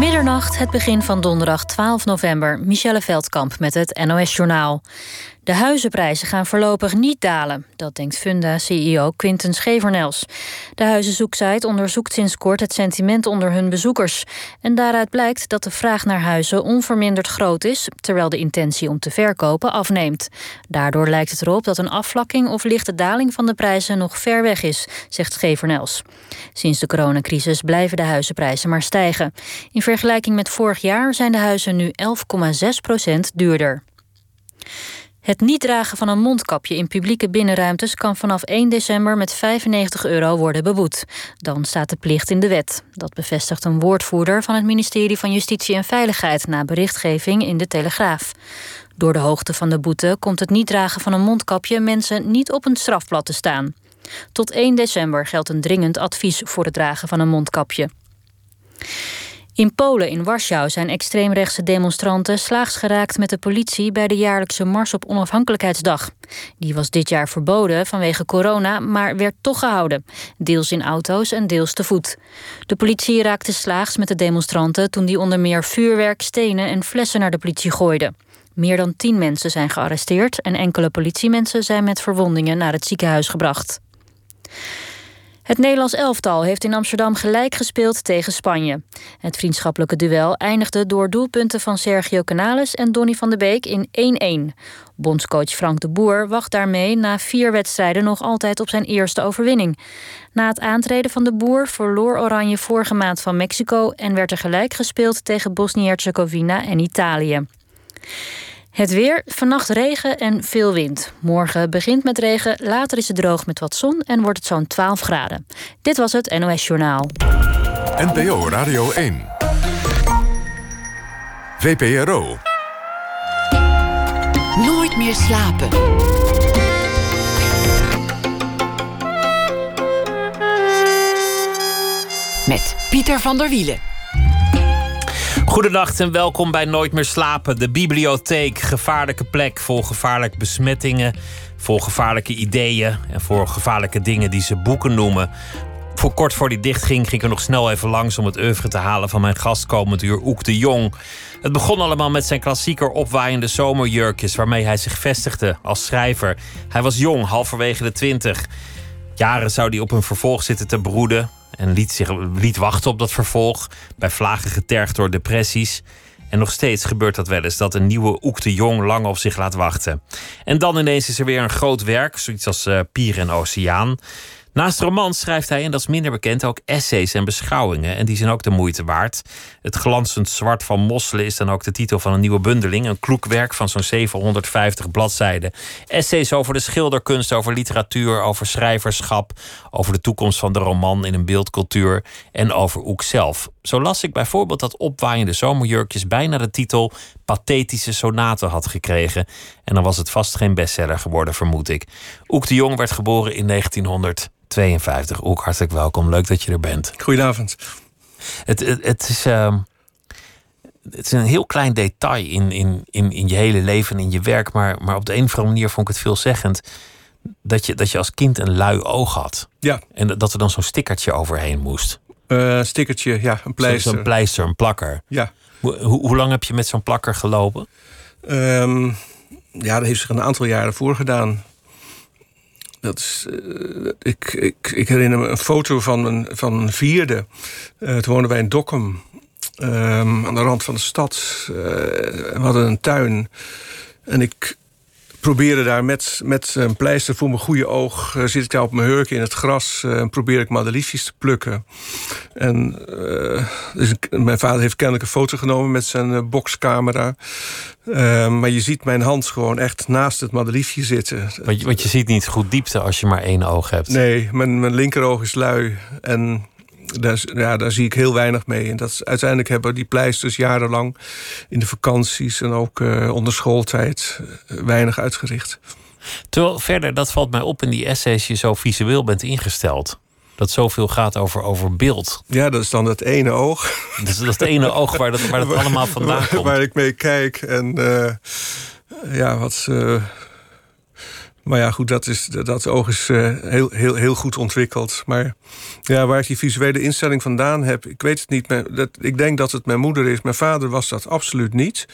Middernacht, het begin van donderdag 12 november. Michelle Veldkamp met het NOS-journaal. De huizenprijzen gaan voorlopig niet dalen. Dat denkt Funda-CEO Quinten Schevernels. De huizenzoeksite onderzoekt sinds kort het sentiment onder hun bezoekers. En daaruit blijkt dat de vraag naar huizen onverminderd groot is... terwijl de intentie om te verkopen afneemt. Daardoor lijkt het erop dat een afvlakking of lichte daling van de prijzen... nog ver weg is, zegt Schevernels. Sinds de coronacrisis blijven de huizenprijzen maar stijgen. In vergelijking met vorig jaar zijn de huizen nu 11,6 procent duurder. Het niet dragen van een mondkapje in publieke binnenruimtes kan vanaf 1 december met 95 euro worden beboet. Dan staat de plicht in de wet. Dat bevestigt een woordvoerder van het ministerie van Justitie en Veiligheid na berichtgeving in de Telegraaf. Door de hoogte van de boete komt het niet dragen van een mondkapje mensen niet op een strafblad te staan. Tot 1 december geldt een dringend advies voor het dragen van een mondkapje. In Polen, in Warschau, zijn extreemrechtse demonstranten slaags geraakt met de politie bij de jaarlijkse Mars op Onafhankelijkheidsdag. Die was dit jaar verboden vanwege corona, maar werd toch gehouden. Deels in auto's en deels te voet. De politie raakte slaags met de demonstranten toen die onder meer vuurwerk, stenen en flessen naar de politie gooiden. Meer dan tien mensen zijn gearresteerd en enkele politiemensen zijn met verwondingen naar het ziekenhuis gebracht. Het Nederlands elftal heeft in Amsterdam gelijk gespeeld tegen Spanje. Het vriendschappelijke duel eindigde door doelpunten van Sergio Canales en Donny van de Beek in 1-1. Bondscoach Frank de Boer wacht daarmee na vier wedstrijden nog altijd op zijn eerste overwinning. Na het aantreden van de Boer verloor Oranje vorige maand van Mexico en werd er gelijk gespeeld tegen Bosnië-Herzegovina en Italië. Het weer, vannacht regen en veel wind. Morgen begint met regen, later is het droog met wat zon en wordt het zo'n 12 graden. Dit was het NOS Journaal. NPO Radio 1. VPRO. Nooit meer slapen. Met Pieter van der Wielen. Goedenacht en welkom bij Nooit meer slapen. De bibliotheek, gevaarlijke plek voor gevaarlijke besmettingen, voor gevaarlijke ideeën en voor gevaarlijke dingen die ze boeken noemen. Voor kort voor die dicht ging, ik er nog snel even langs om het oeuvre te halen van mijn gast komend uur, Oek de Jong. Het begon allemaal met zijn klassieker opwaaiende zomerjurkjes, waarmee hij zich vestigde als schrijver. Hij was jong, halverwege de twintig. Jaren zou hij op een vervolg zitten te broeden en liet, zich, liet wachten op dat vervolg. Bij vlagen getergd door depressies. En nog steeds gebeurt dat wel eens, dat een nieuwe Oek de Jong lang op zich laat wachten. En dan ineens is er weer een groot werk, zoiets als uh, Pier en Oceaan. Naast romans schrijft hij, en dat is minder bekend, ook essays en beschouwingen. En die zijn ook de moeite waard. Het glanzend zwart van mosselen is dan ook de titel van een nieuwe bundeling. Een kloekwerk van zo'n 750 bladzijden. Essays over de schilderkunst, over literatuur, over schrijverschap. Over de toekomst van de roman in een beeldcultuur. En over Oek zelf. Zo las ik bijvoorbeeld dat opwaaiende zomerjurkjes bijna de titel Pathetische Sonaten had gekregen. En dan was het vast geen bestseller geworden, vermoed ik. Oek de Jong werd geboren in 1900. 52. Ook hartelijk welkom. Leuk dat je er bent. Goedenavond. Het, het, het is, uh, het is een heel klein detail in, in, in, in je hele leven en in je werk. Maar, maar op de een of andere manier vond ik het veelzeggend. Dat je, dat je als kind een lui oog had. Ja. En dat er dan zo'n stickertje overheen moest. Uh, stickertje, ja, een pleister. Zo'n pleister, een plakker. Ja. Hoe, hoe lang heb je met zo'n plakker gelopen? Um, ja, dat heeft zich een aantal jaren voorgedaan. Dat is, uh, ik, ik, ik, herinner me een foto van mijn, van mijn vierde. Uh, toen woonden wij in Dokkum. Um, aan de rand van de stad. Uh, we hadden een tuin. En ik probeerde daar met, met een pleister voor mijn goede oog... Uh, zit ik daar op mijn hurk in het gras uh, en probeer ik madeliefjes te plukken. En uh, dus ik, mijn vader heeft kennelijk een foto genomen met zijn boxcamera. maar je ziet mijn hand gewoon echt naast het madeliefje zitten. Want je, want je ziet niet goed diepte als je maar één oog hebt. Nee, mijn, mijn linkeroog is lui en daar, ja, daar zie ik heel weinig mee. En dat is, uiteindelijk hebben die pleisters jarenlang in de vakanties en ook uh, onder schooltijd uh, weinig uitgericht. Terwijl verder, dat valt mij op in die essays, je zo visueel bent ingesteld. Dat zoveel gaat over, over beeld. Ja, dat is dan het ene oog. Dat is dat ene oog waar dat, waar dat allemaal vandaan komt. Waar ik mee kijk en uh, ja, wat Maar ja, goed, dat, is, dat oog is heel, heel, heel goed ontwikkeld. Maar ja, waar ik die visuele instelling vandaan heb, ik weet het niet. Ik denk dat het mijn moeder is. Mijn vader was dat absoluut niet.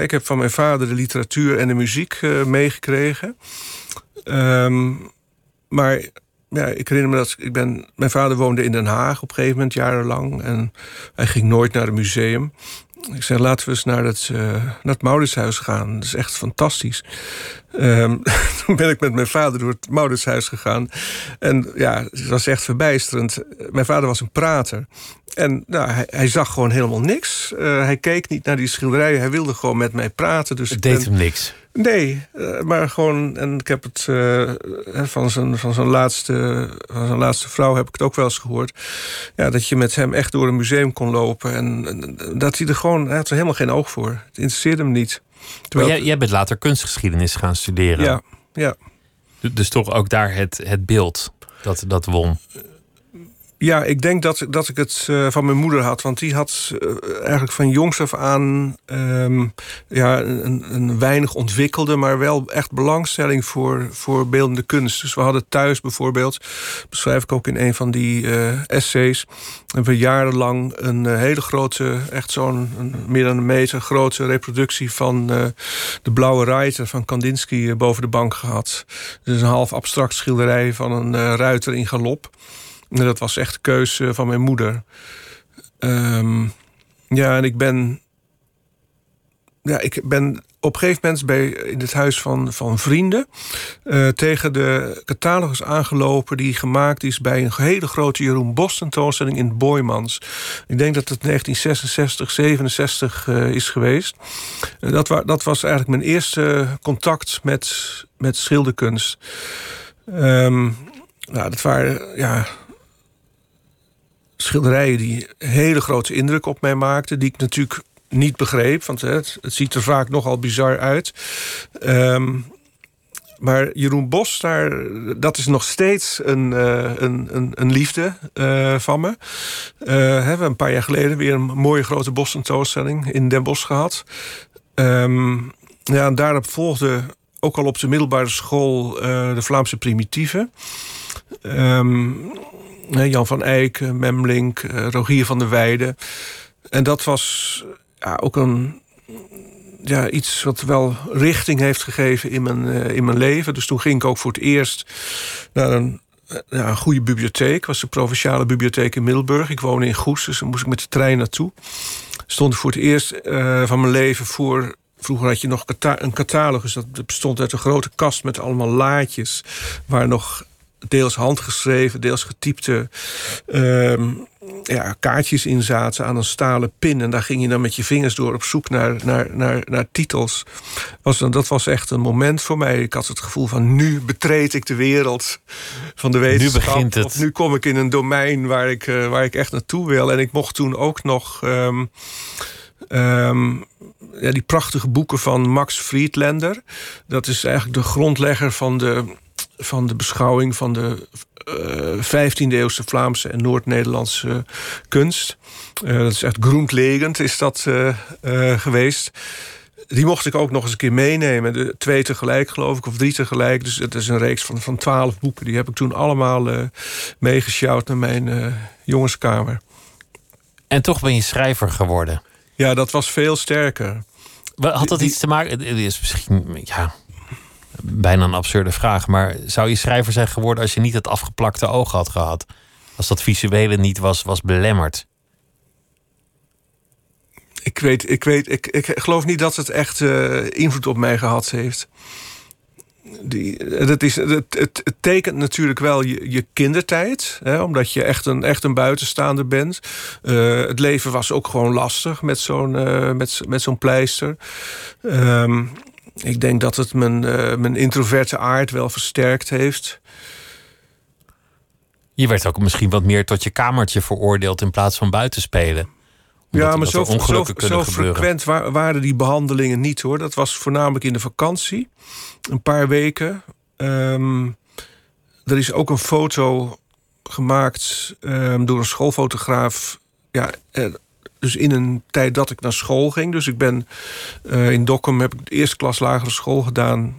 ik heb van mijn vader de literatuur en de muziek meegekregen. Ehm, maar ja, ik herinner me dat ik ben. Mijn vader woonde in Den Haag op een gegeven moment jarenlang. En hij ging nooit naar het museum. Ik zei, laten we eens naar het, uh, naar het Mauritshuis gaan. Dat is echt fantastisch. Um, toen ben ik met mijn vader door het Mauritshuis gegaan. En ja, het was echt verbijsterend. Mijn vader was een prater. En nou, hij, hij zag gewoon helemaal niks. Uh, hij keek niet naar die schilderijen. Hij wilde gewoon met mij praten. Dus het deed hem niks? Nee, uh, maar gewoon... En ik heb het uh, van, zijn, van, zijn laatste, van zijn laatste vrouw heb ik het ook wel eens gehoord. Ja, dat je met hem echt door een museum kon lopen. En, en dat hij er gewoon... Hij had er helemaal geen oog voor. Het interesseerde hem niet. Terwijl, maar jij, jij bent later kunstgeschiedenis gaan studeren. Ja, ja. Dus toch ook daar het, het beeld dat, dat won. Ja, ik denk dat, dat ik het uh, van mijn moeder had. Want die had uh, eigenlijk van jongs af aan um, ja, een, weinig ontwikkelde, maar wel echt belangstelling voor, voor beeldende kunst. Dus we hadden thuis bijvoorbeeld, beschrijf ik ook in een van die uh, essays, hebben we jarenlang een hele grote, echt zo'n meer dan een meter grote reproductie van de Blauwe Ruiter van Kandinsky boven de bank gehad. Dus een half abstract schilderij van een ruiter in galop. Dat was echt keuze van mijn moeder. Um, ja, en ik ben. Ja, ik ben op een gegeven moment bij, in het huis van, van vrienden uh, tegen de catalogus aangelopen die gemaakt is bij een hele grote Jeroen Bos tentoonstelling in Boymans. Ik denk dat het 1966, 67 uh, is geweest. Uh, dat, dat was eigenlijk mijn eerste contact met, met schilderkunst. Um, nou, dat waren ja, schilderijen die hele grote indruk op mij maakten. Die ik natuurlijk niet begreep, want het, het ziet er vaak nogal bizar uit. Um, maar Jeroen Bos, daar, dat is nog steeds een, uh, een, een, een, liefde uh, van me. Uh, hebben we een paar jaar geleden weer een mooie grote bossentoonstelling in Den Bosch gehad. Um, ja, daarop volgde ook al op de middelbare school de Vlaamse primitieven. Um, Jan van Eyck, eh, Memlink, eh, Rogier van der Weijden. En dat was ja, ook een, ja, iets wat wel richting heeft gegeven in mijn, uh, in mijn leven. Dus toen ging ik ook voor het eerst naar een, ja, een goede bibliotheek. was de Provinciale Bibliotheek in Middelburg. Ik woonde in Goes, dus moest ik met de trein naartoe. Stond voor het eerst van mijn leven voor Vroeger had je nog een catalogus. Dat bestond uit een grote kast met allemaal laadjes. Waar nog deels handgeschreven, deels getypte ehm, ja, kaartjes in zaten aan een stalen pin. En daar ging je dan met je vingers door op zoek naar, naar, naar, naar titels. Was, dat was echt een moment voor mij. Ik had het gevoel van nu betreed ik de wereld van de wetenschap. Nu begint het. Of nu kom ik in een domein waar ik, uh, waar ik echt naartoe wil. En ik mocht toen ook nog... Um, Um, ja, die prachtige boeken van Max Friedlander. Dat is eigenlijk de grondlegger van de van de beschouwing van de uh, eh, 15e eeuwse Vlaamse en Noord-Nederlandse kunst. Uh, dat is echt groenlegend is dat uh, geweest. Die mocht ik ook nog eens een keer meenemen. De twee tegelijk, geloof ik, of drie tegelijk. Dus het is een reeks van, van twaalf boeken. Die heb ik toen allemaal meegesjouwd naar mijn jongenskamer. En toch ben je schrijver geworden. Ja, dat was veel sterker. Had dat iets te maken? Het is misschien, ja, bijna een absurde vraag. Maar zou je schrijver zijn geworden als je niet het afgeplakte oog had gehad? Als dat visuele niet was, was belemmerd? Ik weet, ik weet, ik, ik geloof niet dat het echt uh, invloed op mij gehad heeft. Die, dat is, het, het, het, tekent natuurlijk wel je, je kindertijd, hè, omdat je echt een, echt een buitenstaander bent. Uh, het leven was ook gewoon lastig met zo'n uh, met, met zo'n pleister. Um, ik denk dat het mijn, uh, mijn introverte aard wel versterkt heeft. Je werd ook misschien wat meer tot je kamertje veroordeeld in plaats van buiten spelen. ja, maar zo, zo, zo frequent waren die behandelingen niet hoor. Dat was voornamelijk in de vakantie. Een paar weken. Um, er is ook een foto gemaakt um, door een schoolfotograaf. Ja, dus in een tijd dat ik naar school ging. Dus ik ben uh, in Dokkum heb ik de eerste klas lagere school gedaan.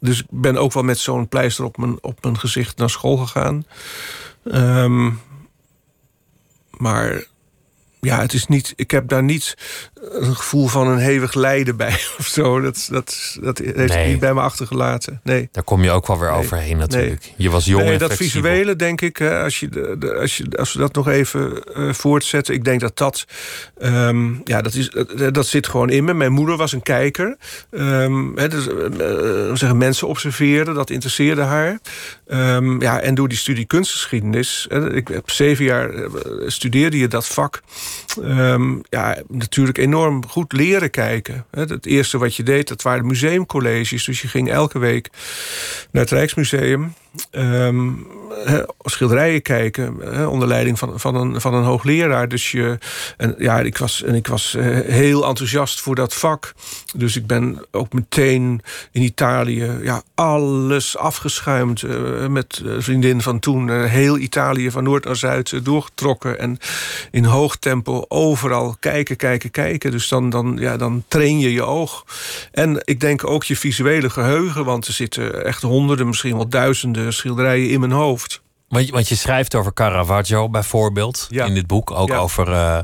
dus ik ben ook wel met zo'n pleister op mijn, op mijn gezicht naar school gegaan. Ehm, maar ja, het is niet. Ik heb daar niet een gevoel van een hevig lijden bij of zo. Dat, dat, dat heeft Nee. niet bij me achtergelaten. Nee. Daar kom je ook wel weer Nee. overheen natuurlijk. Je was jong Nee, en dat flexibel. visuele, denk ik, als, je, als, je, als we dat nog even eh, voortzetten. Ik denk dat dat, ehm, ja, dat, is, dat, zit gewoon in me. Mijn moeder was een kijker. Ehm, hè, dus, eh, eh, zeggen, mensen observeren, dat interesseerde haar. Ehm, ja, en door die studie kunstgeschiedenis, ik heb zeven jaar studeerde je dat vak. Ja, natuurlijk enorm goed leren kijken. Het eerste wat je deed, dat waren museumcolleges. Dus je ging elke week naar het Rijksmuseum. Ehm, schilderijen kijken onder leiding van, van, een, van een hoogleraar. Dus je, en, ja, ik was, en ik was eh, heel enthousiast voor dat vak. Dus ik ben ook meteen in Italië ja, alles afgeschuimd. eh, met een vriendin van toen eh, heel Italië van noord naar zuid eh, doorgetrokken. En in hoog tempo overal kijken, kijken, kijken. Dus dan, dan, ja, dan train je je oog. En ik denk ook je visuele geheugen. Want er zitten echt honderden, misschien wel duizenden schilderijen in mijn hoofd. Want, je- want je schrijft over Caravaggio bijvoorbeeld Ja. in dit boek. Ook Ja. over eh,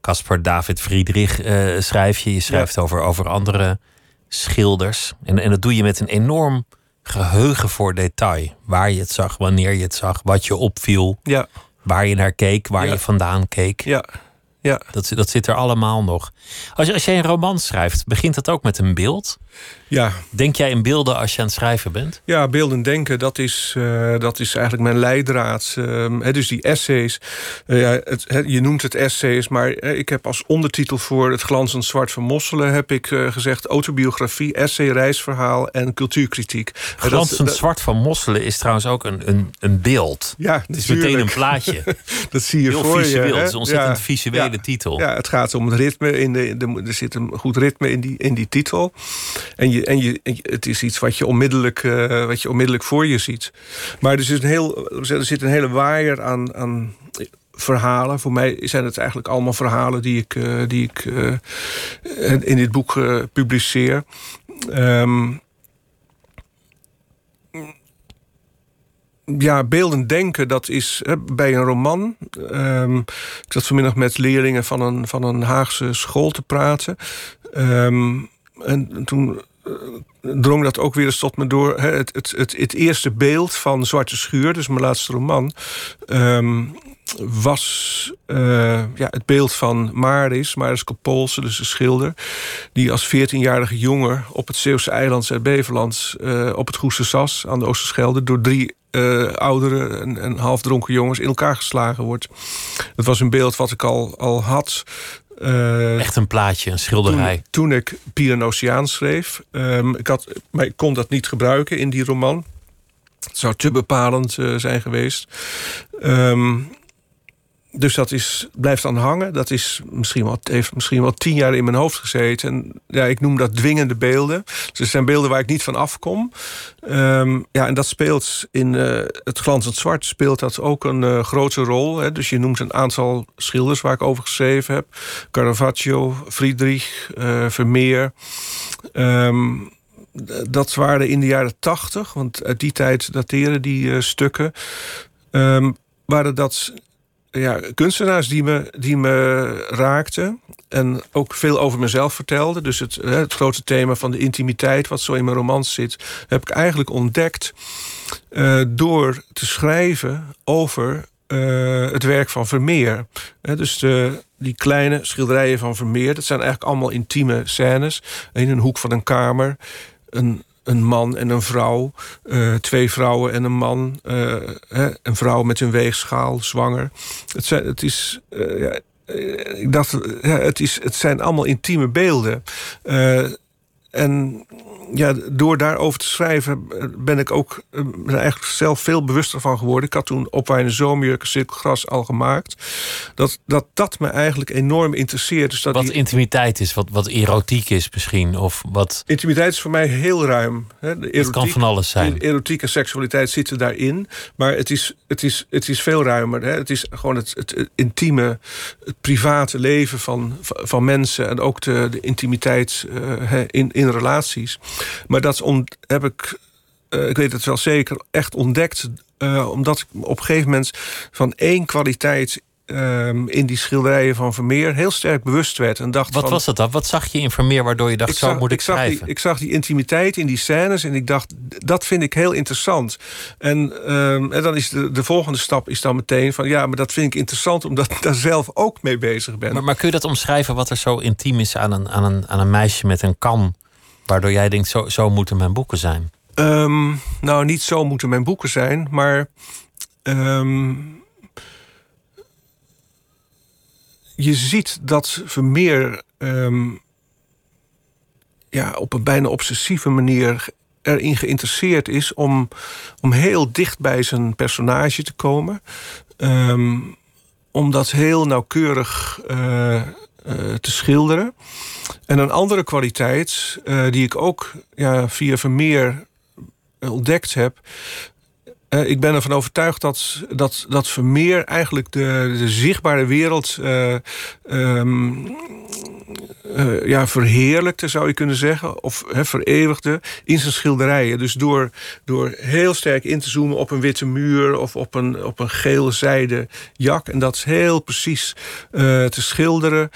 Caspar David Friedrich eh, schrijf je. Je schrijft over, over andere schilders. En, en dat doe je met een enorm geheugen voor detail. Waar je het zag, wanneer je het zag, wat je opviel, Ja, waar je naar keek, waar Ja. je vandaan keek. ja, ja. Dat, zit- dat zit er allemaal nog. Als, als jij een roman schrijft, begint dat ook met een beeld? ja. Denk jij in beelden als je aan het schrijven bent? Ja, beelden denken, dat is, eh, dat is eigenlijk mijn leidraad. Ehm, dus die essays. eh, ja, het, je noemt het essays, maar eh, ik heb als ondertitel voor het glanzend zwart van Mosselen... heb ik gezegd autobiografie, essay, reisverhaal en cultuurkritiek. Dat- Glanzend dat- zwart van mosselen is trouwens ook een, een, een beeld. Ja, Het is meteen een plaatje. Dat zie je Heel voor visueel. je. hè? Het is ontzettend Ja, visuele ja. Titel. Ja, het gaat om het ritme. In de, de, er zit een goed ritme in die, in die titel. En, je, en, je, het is iets wat je, onmiddellijk, eh, wat je onmiddellijk voor je ziet. Maar er zit een, heel, er zit een hele waaier aan, aan verhalen. Voor mij zijn het eigenlijk allemaal verhalen die ik, eh, die ik eh, in dit boek publiceer. Ehm, ja, beeldend denken, dat is hè, bij een roman. Ehm, ik zat vanmiddag met leerlingen van een, van een Haagse school te praten. Ehm, en toen eh, drong dat ook weer eens tot me door. Hè, het, het, het, het eerste beeld van Zwarte Schuur, dus mijn laatste roman... ehm, was eh, ja, het beeld van Maris, Maris Kopolse, dus een schilder... die als 14-jarige jongen op het Zeeuwse eiland Zuid-Beveland... eh, op het Goese Sas aan de Oosterschelde... door drie eh, oudere en, en halfdronken jongens in elkaar geslagen wordt. Dat was een beeld wat ik al, al had... eh, Echt een plaatje, een schilderij. toen, toen ik Pier en Oceaan schreef. Ehm, ik had, maar ik kon dat niet gebruiken in die roman. Het zou te bepalend eh, zijn geweest. Ehm, dus dat is, blijft dan hangen. Dat is misschien wel, heeft misschien wel tien jaar in mijn hoofd gezeten. En ja, ik noem dat dwingende beelden. Dus het zijn beelden waar ik niet van afkom. Ehm, ja, en dat speelt in eh, het glanzend zwart speelt dat ook een eh, grote rol. Hè. Dus je noemt een aantal schilders waar ik over geschreven heb. Caravaggio, Friedrich, eh, Vermeer. Ehm, dat waren in de jaren tachtig, want uit die tijd dateren die stukken. Ehm, waren dat ja, kunstenaars die me, die me raakten. En ook veel over mezelf vertelden. Dus het, het grote thema van de intimiteit, wat zo in mijn romans zit, heb ik eigenlijk ontdekt eh, door te schrijven over eh, het werk van Vermeer. Dus de, die kleine schilderijen van Vermeer, dat zijn eigenlijk allemaal intieme scènes. In een hoek van een kamer. Een, een man en een vrouw. eh, twee vrouwen en een man. eh, hè, een vrouw met een weegschaal, zwanger. Het, zijn, het is. eh, ja, ja, het, is, het zijn allemaal intieme beelden. En ja, door daarover te schrijven eh, ben ik ook eh, ben eigenlijk zelf veel bewuster van geworden. Ik had toen opwaaiende zomerjurken, cirkelgras al gemaakt. Dat, dat dat me eigenlijk enorm interesseert. Dus dat Wat die intimiteit is, wat, wat erotiek is misschien. Of wat, intimiteit is voor mij heel ruim. Hè. De het kan van alles zijn. Erotiek en seksualiteit zitten daarin. Maar het is, het is, het is veel ruimer. Hè. Het is gewoon het, het, het intieme, het private leven van, van mensen. En ook de, de intimiteit hè, in, in relaties. Maar dat heb ik, ik weet het wel zeker, echt ontdekt. omdat ik op een gegeven moment van één kwaliteit Ehm, in die schilderijen van Vermeer heel sterk bewust werd. En dacht Wat was dat dan? Wat zag je in Vermeer waardoor je dacht, zo moet ik, ik schrijven? Zag die, ik zag die intimiteit in die scènes en ik dacht, dat vind ik heel interessant. En, ehm, en dan is de, de volgende stap is dan meteen van... ja, maar dat vind ik interessant omdat ik daar zelf ook mee bezig ben. Maar, maar kun je dat omschrijven wat er zo intiem is aan een, aan een, aan een meisje met een kan... waardoor jij denkt, zo, zo moeten mijn boeken zijn? Ehm, nou, niet zo moeten mijn boeken zijn, maar je ziet dat Vermeer um, ja, op een bijna obsessieve manier erin geïnteresseerd is om, om heel dicht bij zijn personage te komen. Om dat heel nauwkeurig uh, uh, te schilderen. En een andere kwaliteit, uh, die ik ook ja, via Vermeer ontdekt heb, uh, ik ben ervan overtuigd dat, dat, dat Vermeer eigenlijk de, de zichtbare wereld um, uh, ja, verheerlijkte, zou je kunnen zeggen. Of he, vereeuwigde in zijn schilderijen. Dus door, door heel sterk in te zoomen op een witte muur of op een, op een geel zijde jak. En dat heel precies te schilderen.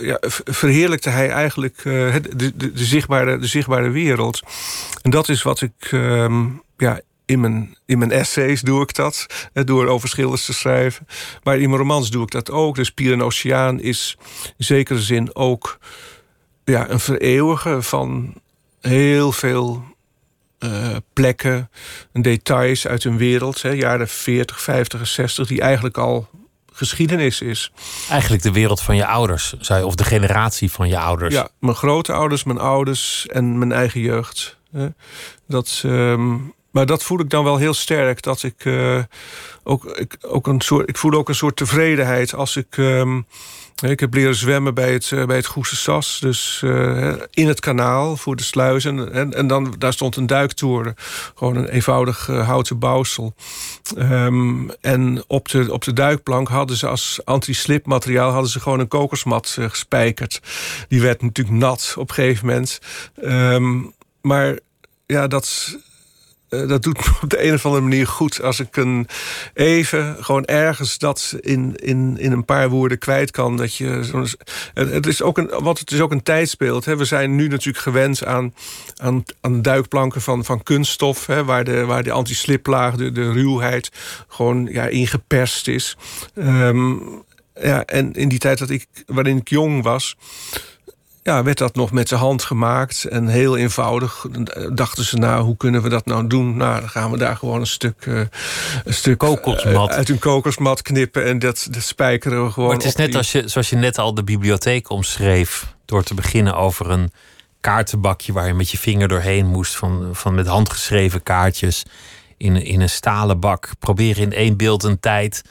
ja, verheerlijkte hij eigenlijk de, de, de, zichtbare, de zichtbare wereld. En dat is wat ik. Um, ja, in mijn, in mijn essays doe ik dat, door over schilders te schrijven. Maar in mijn romans doe ik dat ook. Dus Pier en Oceaan is in zekere zin ook ja, een vereeuwigen van heel veel uh, plekken en details uit een wereld, hè, jaren 40, 50 en 60, die eigenlijk al geschiedenis is. Eigenlijk de wereld van je ouders, zei, of de generatie van je ouders. Ja, mijn grootouders, mijn ouders en mijn eigen jeugd. Hè. Dat, um, maar dat voel ik dan wel heel sterk. Dat ik, uh, ook, ik, ook een soort, ik voel ook een soort tevredenheid als ik. Um, ik heb leren zwemmen bij het, uh, bij het Goese Sas. Dus uh, in het kanaal voor de sluizen. En, en dan, daar stond een duiktoren. Gewoon een eenvoudig houten bouwsel. Um, en op de, op de duikplank hadden ze als anti-slip materiaal... hadden ze gewoon een kokersmat gespijkerd. Die werd natuurlijk nat op een gegeven moment. Um, maar ja, dat uh, dat doet me op de een of andere manier goed. Als ik een even gewoon ergens dat in, in, in een paar woorden kwijt kan. Dat je het, is ook een, wat het is ook een tijdsbeeld. Hè. We zijn nu natuurlijk gewend aan, aan, aan duikplanken van, van kunststof. Hè, waar de, waar de anti-sliplaag, de, de ruwheid, gewoon ja, ingeperst is. Um, ja, en in die tijd dat ik, waarin ik jong was ja, werd dat nog met de hand gemaakt. En heel eenvoudig dachten ze, nou, hoe kunnen we dat nou doen? Nou, dan gaan we daar gewoon een stuk, uh, een stuk kokersmat. uit een kokersmat knippen en dat, dat spijkeren we gewoon. Maar het is net als je, zoals je net al de bibliotheek omschreef, door te beginnen over een kaartenbakje waar je met je vinger doorheen moest, van, van met handgeschreven kaartjes in, in een stalen bak. Proberen in één beeld een tijd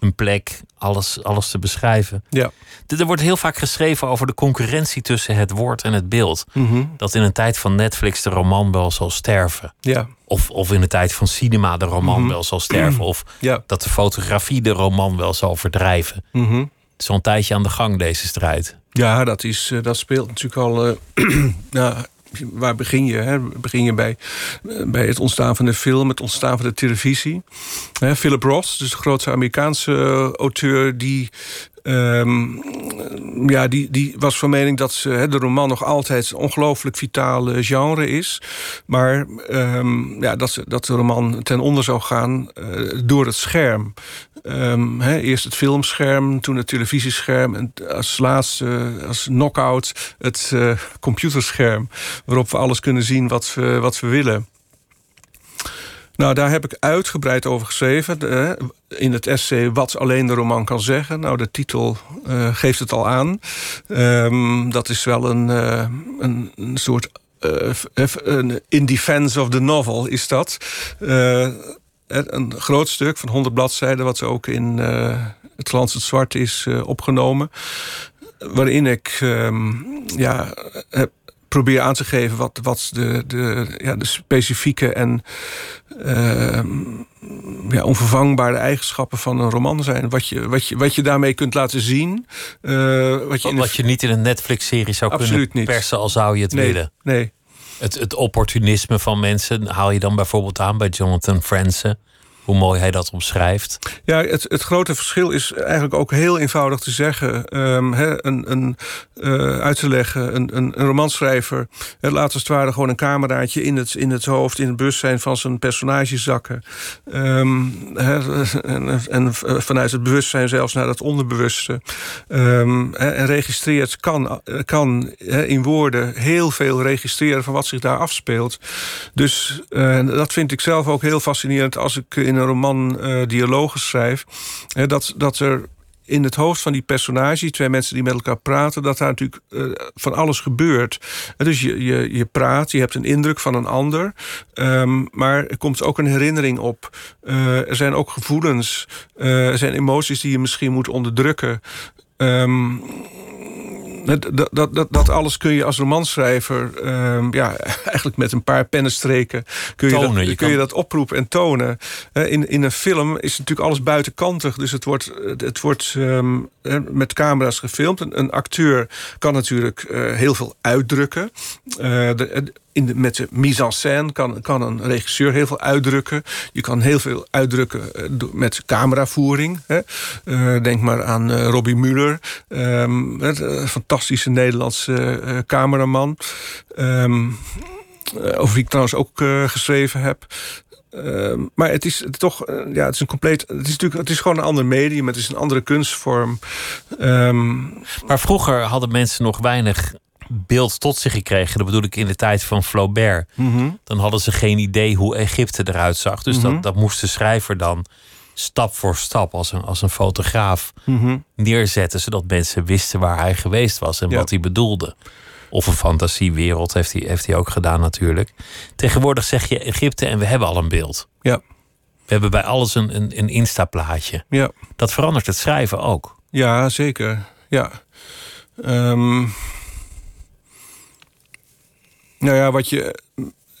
een plek, alles, alles te beschrijven. Ja. Er wordt heel vaak geschreven over de concurrentie tussen het woord en het beeld. Mhm. Dat in een tijd van Netflix de roman wel zal sterven. Ja. Of, of in de tijd van cinema de roman Mhm. wel zal sterven. Of Ja. dat de fotografie de roman wel zal verdrijven. Mhm. Het is al een tijdje aan de gang, deze strijd. Ja, dat, is, eh, dat speelt natuurlijk al. eh, nou, waar begin je? Hè? Begin je bij, bij het ontstaan van de film, het ontstaan van de televisie. Hè, Philip Roth, dus de grootste Amerikaanse eh, auteur, die. Ehm, ja, die, die was van mening dat de roman nog altijd een ongelooflijk vitaal eh, genre is. Maar ehm, ja, dat, dat de roman ten onder zou gaan eh, door het scherm. Ehm, eerst het filmscherm, toen het televisiescherm... en als laatste, als knock-out, het eh, computerscherm... waarop we alles kunnen zien wat we, wat we willen. Nou, daar heb ik uitgebreid over geschreven. de- in het essay Wat alleen de roman kan zeggen. Nou, de titel eh, geeft het al aan. Ehm, dat is wel een, eh, een, een soort... eh, in defense of the novel is dat. Eh, een groot stuk van 100 bladzijden... wat ook in eh, het Glans Zwart is eh, opgenomen. Waarin ik ehm, ja, probeer aan te geven... wat, wat de, de, ja, de specifieke en ehm, ja, onvervangbare eigenschappen van een roman zijn. Wat je, wat je, wat je daarmee kunt laten zien. eh, wat je, de Wat je niet in een Netflix-serie zou Absoluut kunnen niet. persen, al zou je het nee, willen. Nee. Het, het opportunisme van mensen haal je dan bijvoorbeeld aan bij Jonathan Franzen hoe mooi hij dat omschrijft. Ja, het, het grote verschil is eigenlijk ook heel eenvoudig te zeggen. Um, een, een, uh, uit te leggen, een, een, een romanschrijver... laat als het ware gewoon een cameraatje in het, in het hoofd... in het bewustzijn van zijn personage zakken. Um, en, en, vanuit het bewustzijn zelfs naar het onderbewuste. Um, en registreert, kan, kan in woorden heel veel registreren... van wat zich daar afspeelt. Dus uh, dat vind ik zelf ook heel fascinerend... als ik in een roman uh, dialogen schrijf, hè, dat, dat er in het hoofd van die personage, twee mensen die met elkaar praten, dat daar natuurlijk uh, van alles gebeurt. Dus je, je, je praat, je hebt een indruk van een ander, um, maar er komt ook een herinnering op. Uh, er zijn ook gevoelens, er zijn emoties die je misschien moet onderdrukken. Um, dat, dat, dat, dat alles kun je als romanschrijver... Uh, ja, eigenlijk met een paar pennenstreken kun je, tonen, dat, je kun je dat oproepen en tonen. in, in een film is natuurlijk alles buitenkantig. Dus het wordt, het wordt um, met camera's gefilmd. Een, een acteur kan natuurlijk uh, heel veel uitdrukken. De, in met de mise en scène kan, kan een regisseur heel veel uitdrukken. Je kan heel veel uitdrukken uh, met cameravoering. Hè. Uh, denk maar aan uh, Robbie Muller. Um, een fantastische Nederlandse cameraman. Um, over wie ik trouwens ook geschreven heb. Uh, maar het is toch, ja, het is een compleet. Het is natuurlijk, het is gewoon een ander medium, het is een andere kunstvorm. Maar vroeger hadden mensen nog weinig beeld tot zich gekregen. Dat bedoel ik in de tijd van Flaubert. Mm Dan hadden ze geen idee hoe Egypte eruit zag. Dus mm -hmm. dat, dat moest de schrijver dan stap voor stap als een, als een fotograaf -hmm. neerzetten. Zodat mensen wisten waar hij geweest was en ja. wat hij bedoelde. Of een fantasiewereld heeft hij, heeft hij ook gedaan natuurlijk. Tegenwoordig zeg je Egypte en we hebben al een beeld. Ja. We hebben bij alles een, een, een Insta-plaatje. Ja. Dat verandert het schrijven ook. Ja, zeker. Ja. Um... Nou ja, wat je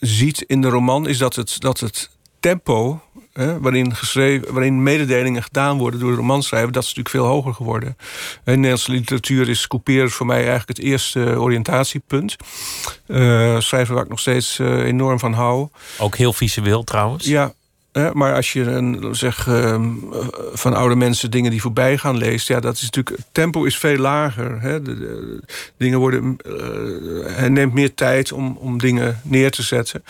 ziet in de roman is dat het, dat het tempo hè, waarin, geschreven, waarin mededelingen gedaan worden door de romanschrijver, dat is natuurlijk veel hoger geworden. In de Nederlandse literatuur is couperen voor mij eigenlijk het eerste oriëntatiepunt. Uh, schrijver waar ik nog steeds uh, enorm van hou. Ook heel visueel trouwens. Ja, maar als je een, zeg, van oude mensen dingen die voorbij gaan leest, ja, dat is natuurlijk. Het tempo is veel lager. Hè. De, dingen worden. Uh, hij neemt meer tijd om, om dingen neer te zetten.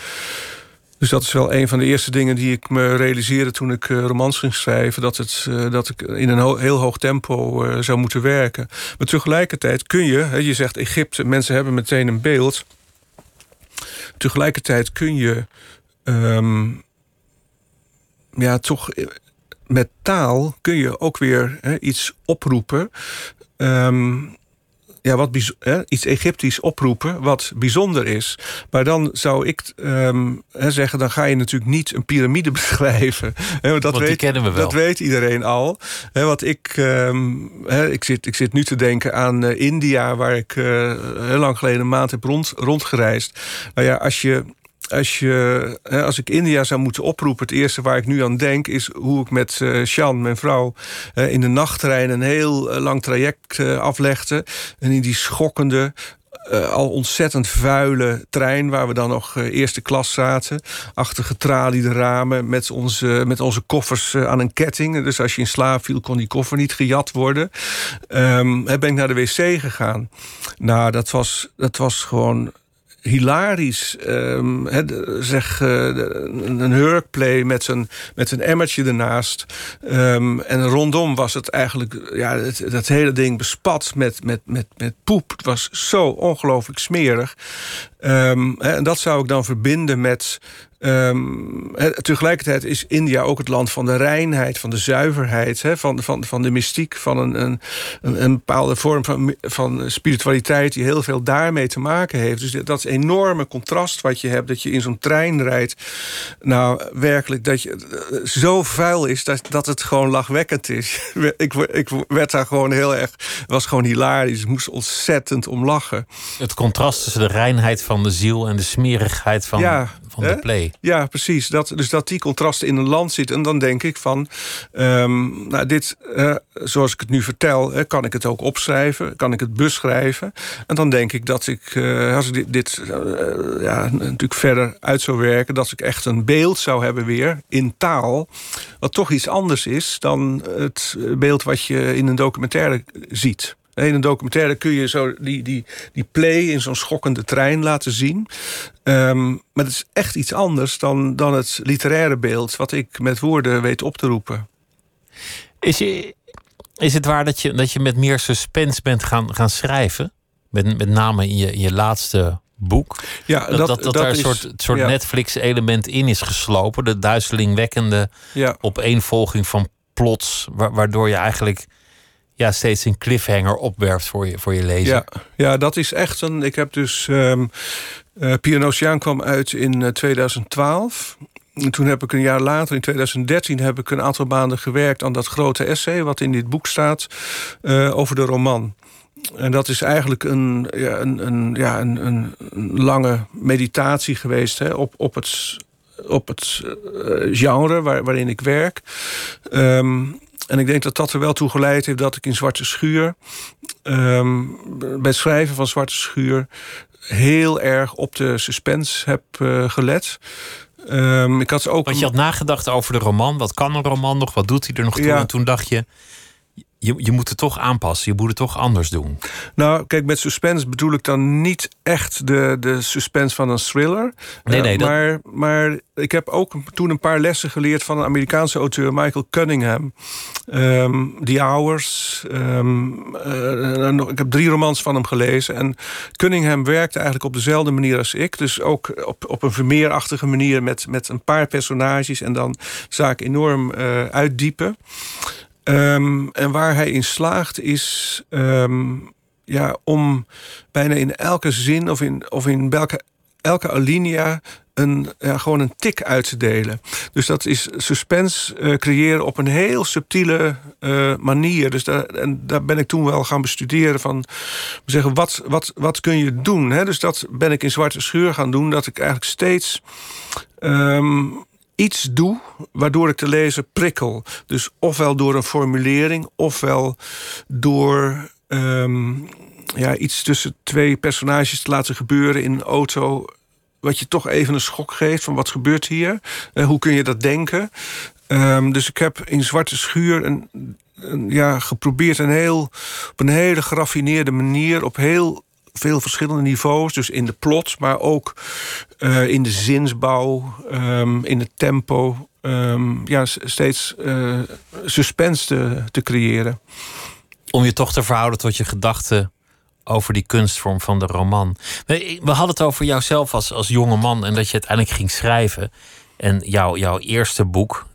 Dus dat is wel een van de eerste dingen die ik me realiseerde toen ik uh, romans ging schrijven. Dat, het, dat ik in een heel hoog tempo zou moeten werken. Maar tegelijkertijd kun je, je zegt Egypte, mensen hebben meteen een beeld. Tegelijkertijd kun je. Um, ja, toch met taal kun je ook weer hè, iets oproepen. Um, ja, wat hè, iets Egyptisch oproepen wat bijzonder is. Maar dan zou ik um, hè, zeggen, dan ga je natuurlijk niet een piramide beschrijven. Hè, want dat want weet, kennen we wel. Dat weet iedereen al. Hè, wat ik, um, hè, ik, zit, ik zit nu te denken aan uh, India, waar ik uh, heel lang geleden een maand heb rond, rondgereisd. Nou ja, als je als, je, als ik India zou moeten oproepen, het eerste waar ik nu aan denk is hoe ik met uh, Sjan, mijn vrouw, uh, in de nachttrein een heel uh, lang traject aflegde. En in die schokkende, al ontzettend vuile trein... waar we dan nog eerste klas zaten. Achter getraliede ramen met onze, met onze koffers aan een ketting. Dus als je in slaap viel, kon die koffer niet gejat worden. Um, ben ik naar de wc gegaan. Nou, dat was, dat was gewoon hilarisch. He, zeg, uh, een hurkplay met zijn, met zijn emmertje ernaast. Um, en rondom was het eigenlijk... Ja, dat hele ding bespat met, met, met, met poep. Het was zo ongelooflijk smerig. Um, en dat zou ik dan verbinden met... Um, he, tegelijkertijd is India ook het land van de reinheid, van de zuiverheid, he, van, van, van de mystiek, van een, een, een bepaalde vorm van, van spiritualiteit die heel veel daarmee te maken heeft. Dus dat is een enorme contrast wat je hebt, dat je in zo'n trein rijdt. Nou, werkelijk, dat je zo vuil is dat, dat het gewoon lachwekkend is. ik, ik werd daar gewoon heel erg, het was gewoon hilarisch. Ik moest ontzettend om lachen. Het contrast tussen de reinheid van van de ziel en de smerigheid van, Ja, van hè? de play. Ja, precies. Dat, dus dat die contrasten in een land zitten. En dan denk ik van, ehm, nou dit, zoals ik het nu vertel, kan ik het ook opschrijven, kan ik het beschrijven. En dan denk ik dat ik, eh, als ik dit, dit eh, ja, natuurlijk verder uit zou werken, dat ik echt een beeld zou hebben weer in taal, wat toch iets anders is dan het beeld wat je in een documentaire ziet. In een documentaire kun je zo die, die, die play in zo'n schokkende trein laten zien. Ehm, maar het is echt iets anders dan, dan het literaire beeld... wat ik met woorden weet op te roepen. Is, je, is het waar dat je, dat je met meer suspense bent gaan, gaan schrijven? Met, met name in je, in je laatste boek. Ja, Dat, dat, dat, daar een soort, soort ja, Netflix-element in is geslopen. De duizelingwekkende Ja, opeenvolging van plots... wa- waardoor je eigenlijk ja, steeds een cliffhanger opwerpt voor je, voor je lezer. ja, ja, dat is echt een... Ik heb dus... eh, Piano Oceaan kwam uit in eh, 2012... En toen heb ik een jaar later, in 2013, heb ik een aantal maanden gewerkt aan dat grote essay wat in dit boek staat eh, over de roman. En dat is eigenlijk een, ja, een, een, ja, een, een, lange meditatie geweest hè, op, op het, op het eh, genre waar, waarin ik werk. Ehm, en ik denk dat dat er wel toe geleid heeft dat ik in Zwarte Schuur, ehm, bij het schrijven van Zwarte Schuur, heel erg op de suspense heb eh, gelet. Ehm, ik had ook. Want je had nagedacht over de roman. Wat kan een roman nog? Wat doet hij er nog toe? Ja. En toen dacht je, je, je moet het toch aanpassen. Je moet het toch anders doen. Nou, kijk, met suspense bedoel ik dan niet echt de, de suspense van een thriller. Nee, Eh, nee, dat- maar, maar ik heb ook toen een paar lessen geleerd van een Amerikaanse auteur, Michael Cunningham. Ehm The Hours. ehm, eh, ik heb drie romans van hem gelezen. En Cunningham werkte eigenlijk op dezelfde manier als ik. Dus ook op, op een vermeerachtige manier met, met een paar personages en dan zaken enorm eh, uitdiepen. Ehm, en waar hij in slaagt is ehm, ja, om bijna in elke zin of in, of in elke alinea een, ja, gewoon een tik uit te delen. Dus dat is suspense eh, creëren op een heel subtiele eh, manier. Dus daar, en daar ben ik toen wel gaan bestuderen van zeggen, wat, wat, wat kun je doen? Hè? Dus dat ben ik in Zwarte Schuur gaan doen, dat ik eigenlijk steeds ehm, iets doe waardoor ik de lezer prikkel. Dus ofwel door een formulering, ofwel door ehm, ja, iets tussen twee personages te laten gebeuren in een auto. Wat je toch even een schok geeft van wat gebeurt hier? Eh, hoe kun je dat denken? Ehm, dus ik heb in Zwarte Schuur een, een, ja, geprobeerd een heel, op een hele geraffineerde manier, op heel veel verschillende niveaus. Dus in de plot, maar ook eh, in de zinsbouw, ehm, in het tempo. ehm, ja, steeds eh, suspense te, te creëren. Om je toch te verhouden tot je gedachten over die kunstvorm van de roman. We we hadden het over jouzelf als, als jonge man en dat je uiteindelijk ging schrijven. En jouw jouw eerste boek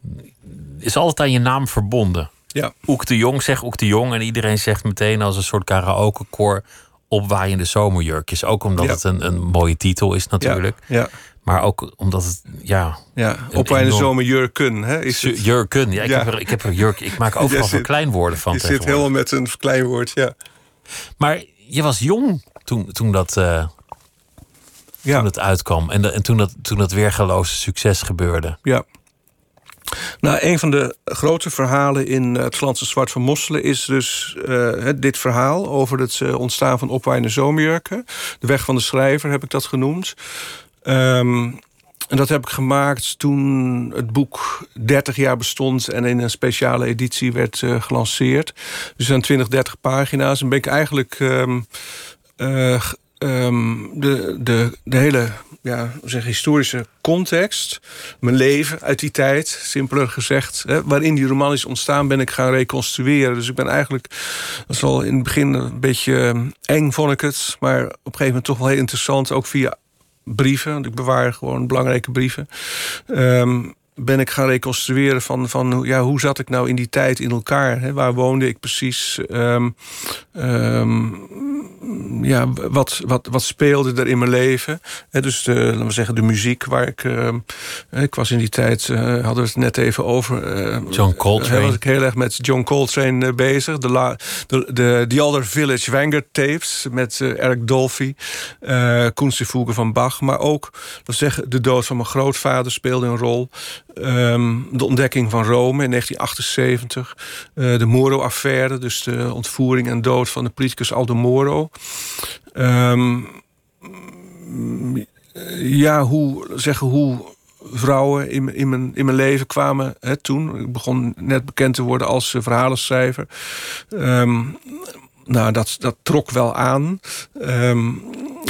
is altijd aan je naam verbonden. Ja, Oek de Jong, zeg Oek de Jong. En iedereen zegt meteen als een soort karaokekoor opwaaiende zomerjurkjes. Ook omdat Ja. het een, een mooie titel is natuurlijk. Ja, Maar ook omdat het, ja... ja. op een enorm- zomerjurken. Hè, is het. Jurken. Ja, ik. Heb er, ik heb er jurk. Ik maak overal zit- verkleinwoorden van Je zit helemaal met een verkleinwoord, ja. Maar je was jong toen, toen, dat, Ja, toen het uitkwam. En, de- en toen, dat, toen dat weergeloze succes gebeurde. ja. Nou, een van de grote verhalen in eh, het Glanse Zwart van Mosselen is dus eh, dit verhaal over het eh, ontstaan van opwaaiende zomerjurken. De weg van de schrijver heb ik dat genoemd. Ehm, en dat heb ik gemaakt toen het boek 30 jaar bestond en in een speciale editie werd gelanceerd. Dus aan 20, 30 pagina's. En ben ik eigenlijk ehm, eh, ehm, de, de, de hele ja, zeg, historische context, mijn leven uit die tijd, simpeler gezegd, hè, waarin die roman is ontstaan, ben ik gaan reconstrueren. Dus ik ben eigenlijk, dat is al in het begin een beetje ehm, eng, vond ik het, maar op een gegeven moment toch wel heel interessant, ook via brieven, want ik bewaar gewoon belangrijke brieven. Ehm, ben ik gaan reconstrueren van, van hoe- ja, hoe zat ik nou in die tijd in elkaar? Hè? Waar woonde ik precies? Ehm, ehm, ja, wat, wat, wat speelde er in mijn leven. dus de, laten we zeggen, de muziek waar ik... Uh, ik was in die tijd, uh, hadden we het net even over... Uh, John Coltrane. was ik heel erg met John Coltrane bezig. De, la, de, de The Other Village Wanger tapes met Eric Dolphy. Uh, Kunstgevoegen van Bach. Maar ook, laten we zeggen, de dood van mijn grootvader speelde een rol. Um, de ontdekking van Rome in 1978. de Moro-affaire, dus de ontvoering en dood van de politicus Aldo Moro. Um, ja, hoe, zeggen, hoe vrouwen in, in, mijn, in mijn leven kwamen hè, toen. Ik begon net bekend te worden als verhalenschrijver. Um, nou, dat, dat trok wel aan. Um,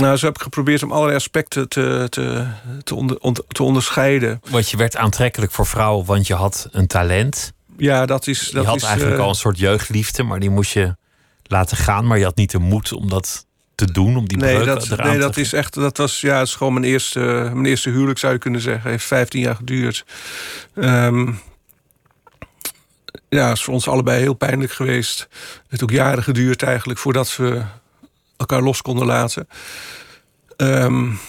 nou, zo heb ik geprobeerd om allerlei aspecten te, te, te, onder, te onderscheiden. Want je werd aantrekkelijk voor vrouwen, want je had een talent. Ja, dat is. Dat je had is, eigenlijk uh, al een soort jeugdliefde, maar die moest je laten gaan. Maar je had niet de moed om dat te doen, om die nee, breuk dat, eraan nee, dat is echt. Dat was ja, het is gewoon mijn eerste, mijn eerste huwelijk, zou je kunnen zeggen. Heeft 15 jaar geduurd. Um, ja, is voor ons allebei heel pijnlijk geweest. Het heeft ook jaren geduurd eigenlijk voordat we elkaar los konden laten. Um,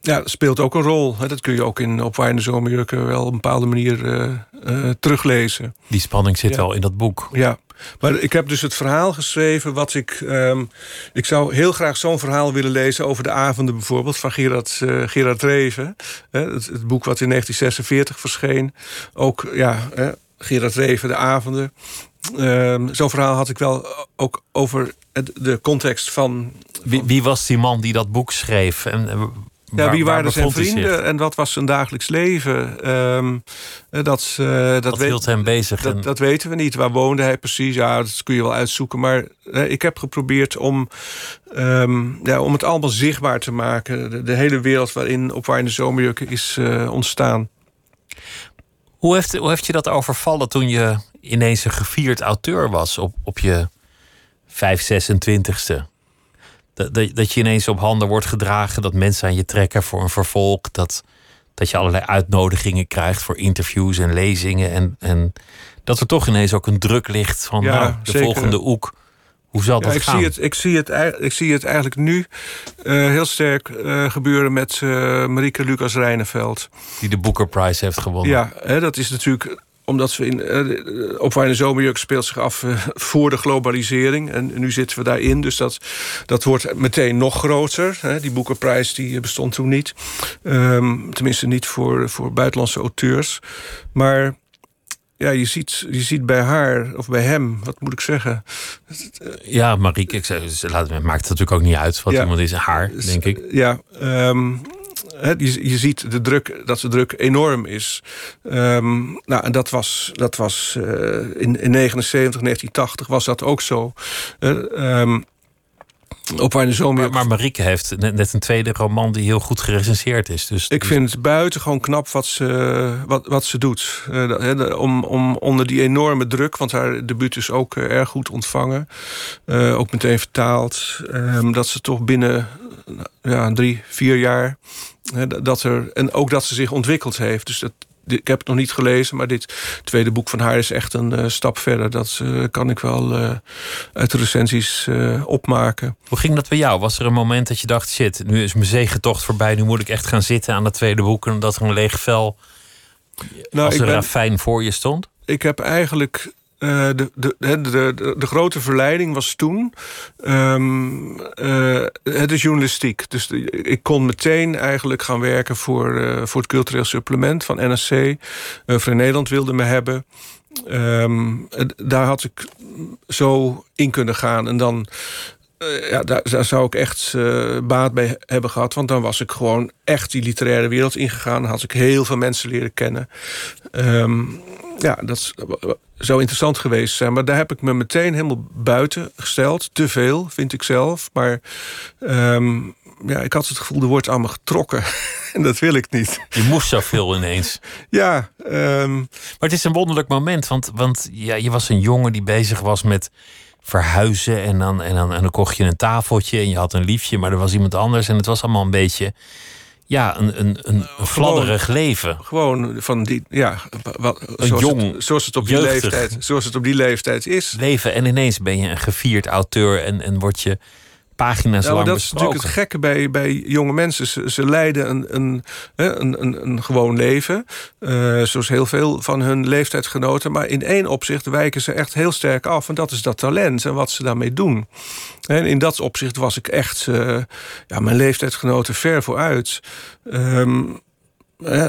ja, speelt ook een rol. Dat kun je ook in Opwaaiende Zomerjurken wel op een bepaalde manier uh, uh, teruglezen. Die spanning zit ja. wel in dat boek. Ja, maar ik heb dus het verhaal geschreven wat ik... Um, ik zou heel graag zo'n verhaal willen lezen over de avonden bijvoorbeeld... van Gerard, uh, Gerard Reven. Het, het, boek wat in 1946 verscheen. Ook, ja, Gerard Reven, de avonden. Um, zo'n verhaal had ik wel ook over de context van... Wie, wie, was die man die dat boek schreef? En, ja, wie waren zijn vrienden en wat was zijn dagelijks leven? Um, dat, uh, dat hield hem bezig? Dat, en... dat, weten we niet. Waar woonde hij precies? Ja, dat kun je wel uitzoeken. Maar uh, ik heb geprobeerd om, um, ja, om het allemaal zichtbaar te maken. De, de hele wereld waarin op waar in de zomerjukken is uh, ontstaan. Hoe heeft, hoe heeft je dat overvallen toen je ineens een gevierd auteur was op, op je 5, 26ste? Dat, dat, dat je ineens op handen wordt gedragen, dat mensen aan je trekken voor een vervolg, dat, dat je allerlei uitnodigingen krijgt voor interviews en lezingen. En, en dat er toch ineens ook een druk ligt van ja, nou, de zeker. volgende oek. Hoe zal dat ja, ik gaan? Zie het, ik, zie het, ik zie het eigenlijk nu uh, heel sterk uh, gebeuren met uh, Marieke Lucas Rijneveld. Die de Booker Prize heeft gewonnen. Ja, hè, dat is natuurlijk omdat we in uh, op de zomerjuk speelt zich af uh, voor de globalisering. En nu zitten we daarin. Dus dat, dat wordt meteen nog groter. Hè. Die boekenprijs die bestond toen niet. Um, tenminste niet voor, voor buitenlandse auteurs. Maar ja, je ziet, je ziet bij haar, of bij hem, wat moet ik zeggen? Ja, Marieke, ik zei, ze laat, maakt het natuurlijk ook niet uit wat ja, iemand is. Haar, denk ik. Ja, um, je, ziet de druk, dat de druk enorm is. Um, nou, en dat was, dat was uh, in, in 79, 1980 was dat ook zo. Uh, um, op waar de zomer... maar, maar Marieke heeft net een tweede roman die heel goed gerecenseerd is. Dus, ik vind het buitengewoon knap wat ze, wat, wat ze doet. Uh, om, om onder die enorme druk, want haar debuut is ook uh, erg goed ontvangen. Uh, ook meteen vertaald. Um, dat ze toch binnen ja, drie, vier jaar... dat er, en ook dat ze zich ontwikkeld heeft. Dus dat, ik heb het nog niet gelezen, maar dit tweede boek van haar is echt een uh, stap verder. Dat uh, kan ik wel uh, uit de recensies opmaken. Hoe ging dat bij jou? Was er een moment dat je dacht: shit, nu is mijn zegentocht voorbij, nu moet ik echt gaan zitten aan het tweede boek en dat er een leeg vel nou, als een ben, ravijn voor je stond? Ik heb eigenlijk de, de, de, de, de grote verleiding was toen um, uh, het is journalistiek. Dus ik kon meteen eigenlijk gaan werken voor, uh, voor het cultureel supplement van NSC. Vrij Nederland wilde me hebben. Um, daar had ik zo in kunnen gaan. En dan ja, daar, zou ik echt baat bij hebben gehad. Want dan was ik gewoon echt die literaire wereld ingegaan. Dan had ik heel veel mensen leren kennen. Um, ja, dat zou interessant geweest zijn. Maar daar heb ik me meteen helemaal buiten gesteld. Te veel, vind ik zelf. Maar um, ja, ik had het gevoel, er wordt allemaal getrokken. en dat wil ik niet. Je moest zoveel ineens. ja. Um... Maar het is een wonderlijk moment. Want, want ja, je was een jongen die bezig was met verhuizen. En dan, en, dan, en dan kocht je een tafeltje en je had een liefje. Maar er was iemand anders. En het was allemaal een beetje ja, een, een, een fladderig gewoon, leven. Gewoon van die, ja, wat, een zoals, jong, het, zoals, het op die leeftijd, zoals het op die leeftijd is. Leven en ineens ben je een gevierd auteur en, en word je pagina's Ja, lang dat is natuurlijk het gekke bij, bij jonge mensen. Ze, ze leiden een, een, een, een, een gewoon leven. eh, zoals heel veel van hun leeftijdsgenoten. Maar in één opzicht wijken ze echt heel sterk af. En dat is dat talent en wat ze daarmee doen. En in dat opzicht was ik echt eh, ja, mijn leeftijdsgenoten ver vooruit. Ja,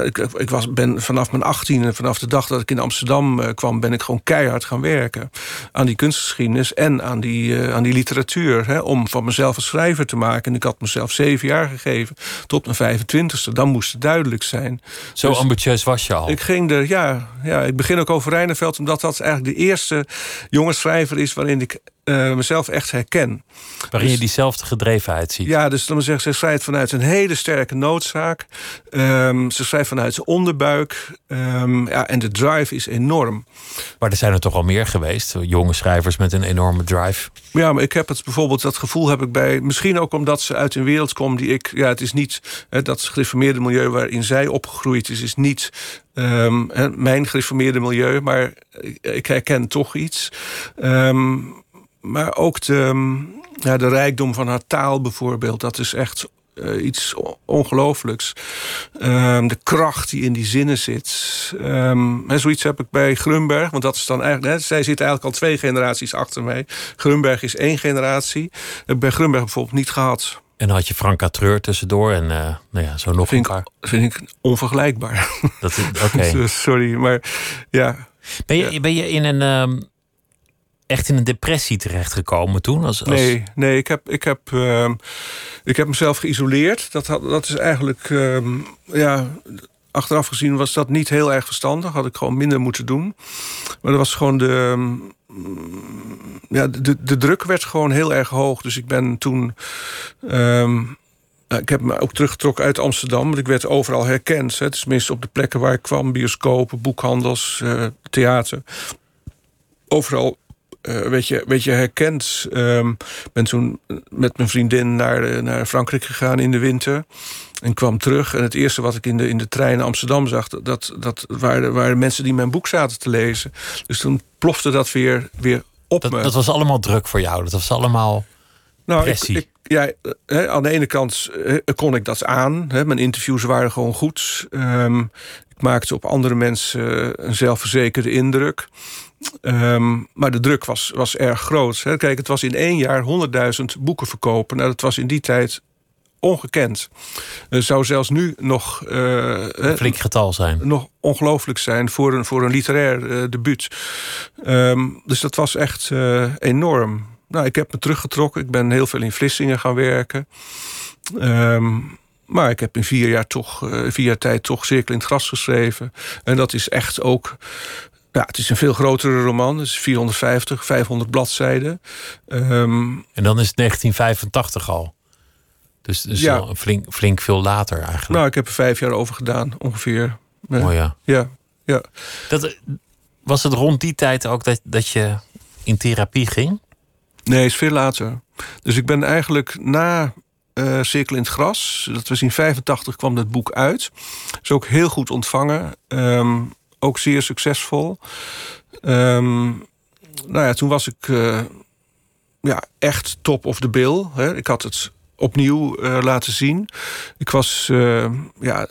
ik, ik was, ben vanaf mijn 18 en vanaf de dag dat ik in Amsterdam eh, kwam, ben ik gewoon keihard gaan werken. Aan die kunstgeschiedenis en aan die, eh, aan die literatuur. Hè, om van mezelf een schrijver te maken. En ik had mezelf zeven jaar gegeven tot mijn 25ste. Dan moest het duidelijk zijn. Zo Dus ambitieus was je al. Ik ging er, ja, ja, ik begin ook over Rijneveld, omdat dat eigenlijk de eerste jonge schrijver is waarin ik eh, mezelf echt herken. waarin je dus- diezelfde gedrevenheid ziet. Ja, dus dan zeggen, ze schrijft vanuit een hele sterke noodzaak. Ehm, ze schrijft vanuit zijn onderbuik. Ehm, ja, en de drive is enorm. Maar er zijn er toch al meer geweest. Jonge schrijvers met een enorme drive. Ja, maar ik heb het bijvoorbeeld, dat gevoel heb ik bij. Misschien ook omdat ze uit een wereld komt die ik. Ja, het is niet. Hè, dat gereformeerde milieu waarin zij opgegroeid is, is niet ehm, mijn gereformeerde milieu. Maar ik, ik herken toch iets. Ehm, maar ook de, ja, de rijkdom van haar taal bijvoorbeeld, dat is echt. eh, iets ongelooflijks. Ehm, de kracht die in die zinnen zit. Ehm, en zoiets heb ik bij Grunberg. Want dat is dan eigenlijk. Hè, zij zit eigenlijk al twee generaties achter mij. Grunberg is één generatie. Heb ik bij Grunberg bijvoorbeeld niet gehad. En dan had je Franka Treur tussendoor. En eh, nou ja, zo nog een Vind paar. ik, vind ik onvergelijkbaar. Dat, Oké. Sorry, maar ja. Ben je, ben je in een, ehm, echt in een depressie terechtgekomen toen? Als. Nee, nee ik, heb, ik, heb, ehm, ik heb mezelf geïsoleerd. Dat, had, dat is eigenlijk, ehm, ja, achteraf gezien was dat niet heel erg verstandig. Had ik gewoon minder moeten doen. Maar dat was gewoon de, ehm, ja, de, de druk werd gewoon heel erg hoog. Dus ik ben toen. nou, ik heb me ook teruggetrokken uit Amsterdam, want ik werd overal herkend. Hè. Tenminste op de plekken waar ik kwam: bioscopen, boekhandels, eh, theater. Overal eh, werd, je, werd je herkend. Ik ben toen met mijn vriendin naar, eh, naar Frankrijk gegaan in de winter. En kwam terug. En het eerste wat ik in de, in de trein naar Amsterdam zag... dat, dat waren, waren mensen die mijn boek zaten te lezen. Dus toen plofte dat weer, weer op Dat, me. dat was allemaal druk voor jou. Dat was allemaal. Nou, ik, pressie. ik, ja, eh, aan de ene kant kon ik dat aan. Mijn interviews waren gewoon goed. Ehm, ik maakte op andere mensen een zelfverzekerde indruk. Ehm, maar de druk was, was erg groot. Hè. Kijk, het was in één jaar 100.000 boeken verkopen. Nou, dat was in die tijd ongekend. Het zou zelfs nu nog, eh, hè, Flink getal zijn. nog ongelooflijk zijn voor een, voor een literair eh, debuut. Ehm, dus dat was echt eh, enorm. Nou, ik heb me teruggetrokken. Ik ben heel veel in Vlissingen gaan werken. Ehm, maar ik heb in vier jaar, toch, vier jaar tijd toch Cirkel in het Gras geschreven. En dat is echt ook... Ja, het is een veel grotere roman. Het is 450, 500 bladzijden. Ehm, En dan is het 1985 al. Dus, dus Ja. flink, flink veel later eigenlijk. nou, ik heb er vijf jaar over gedaan, ongeveer. Oh ja. Ja, ja. Dat, was het rond die tijd ook dat, dat je in therapie ging? Nee, is veel later. Dus ik ben eigenlijk na eh, Cirkel in het Gras, dat was in 85 kwam dat boek uit. Is ook heel goed ontvangen. Ehm, ook zeer succesvol. Ehm, nou ja, toen was ik eh, ja, echt top of the bill. Hè. Ik had het opnieuw eh, laten zien. Ik was eh, ja,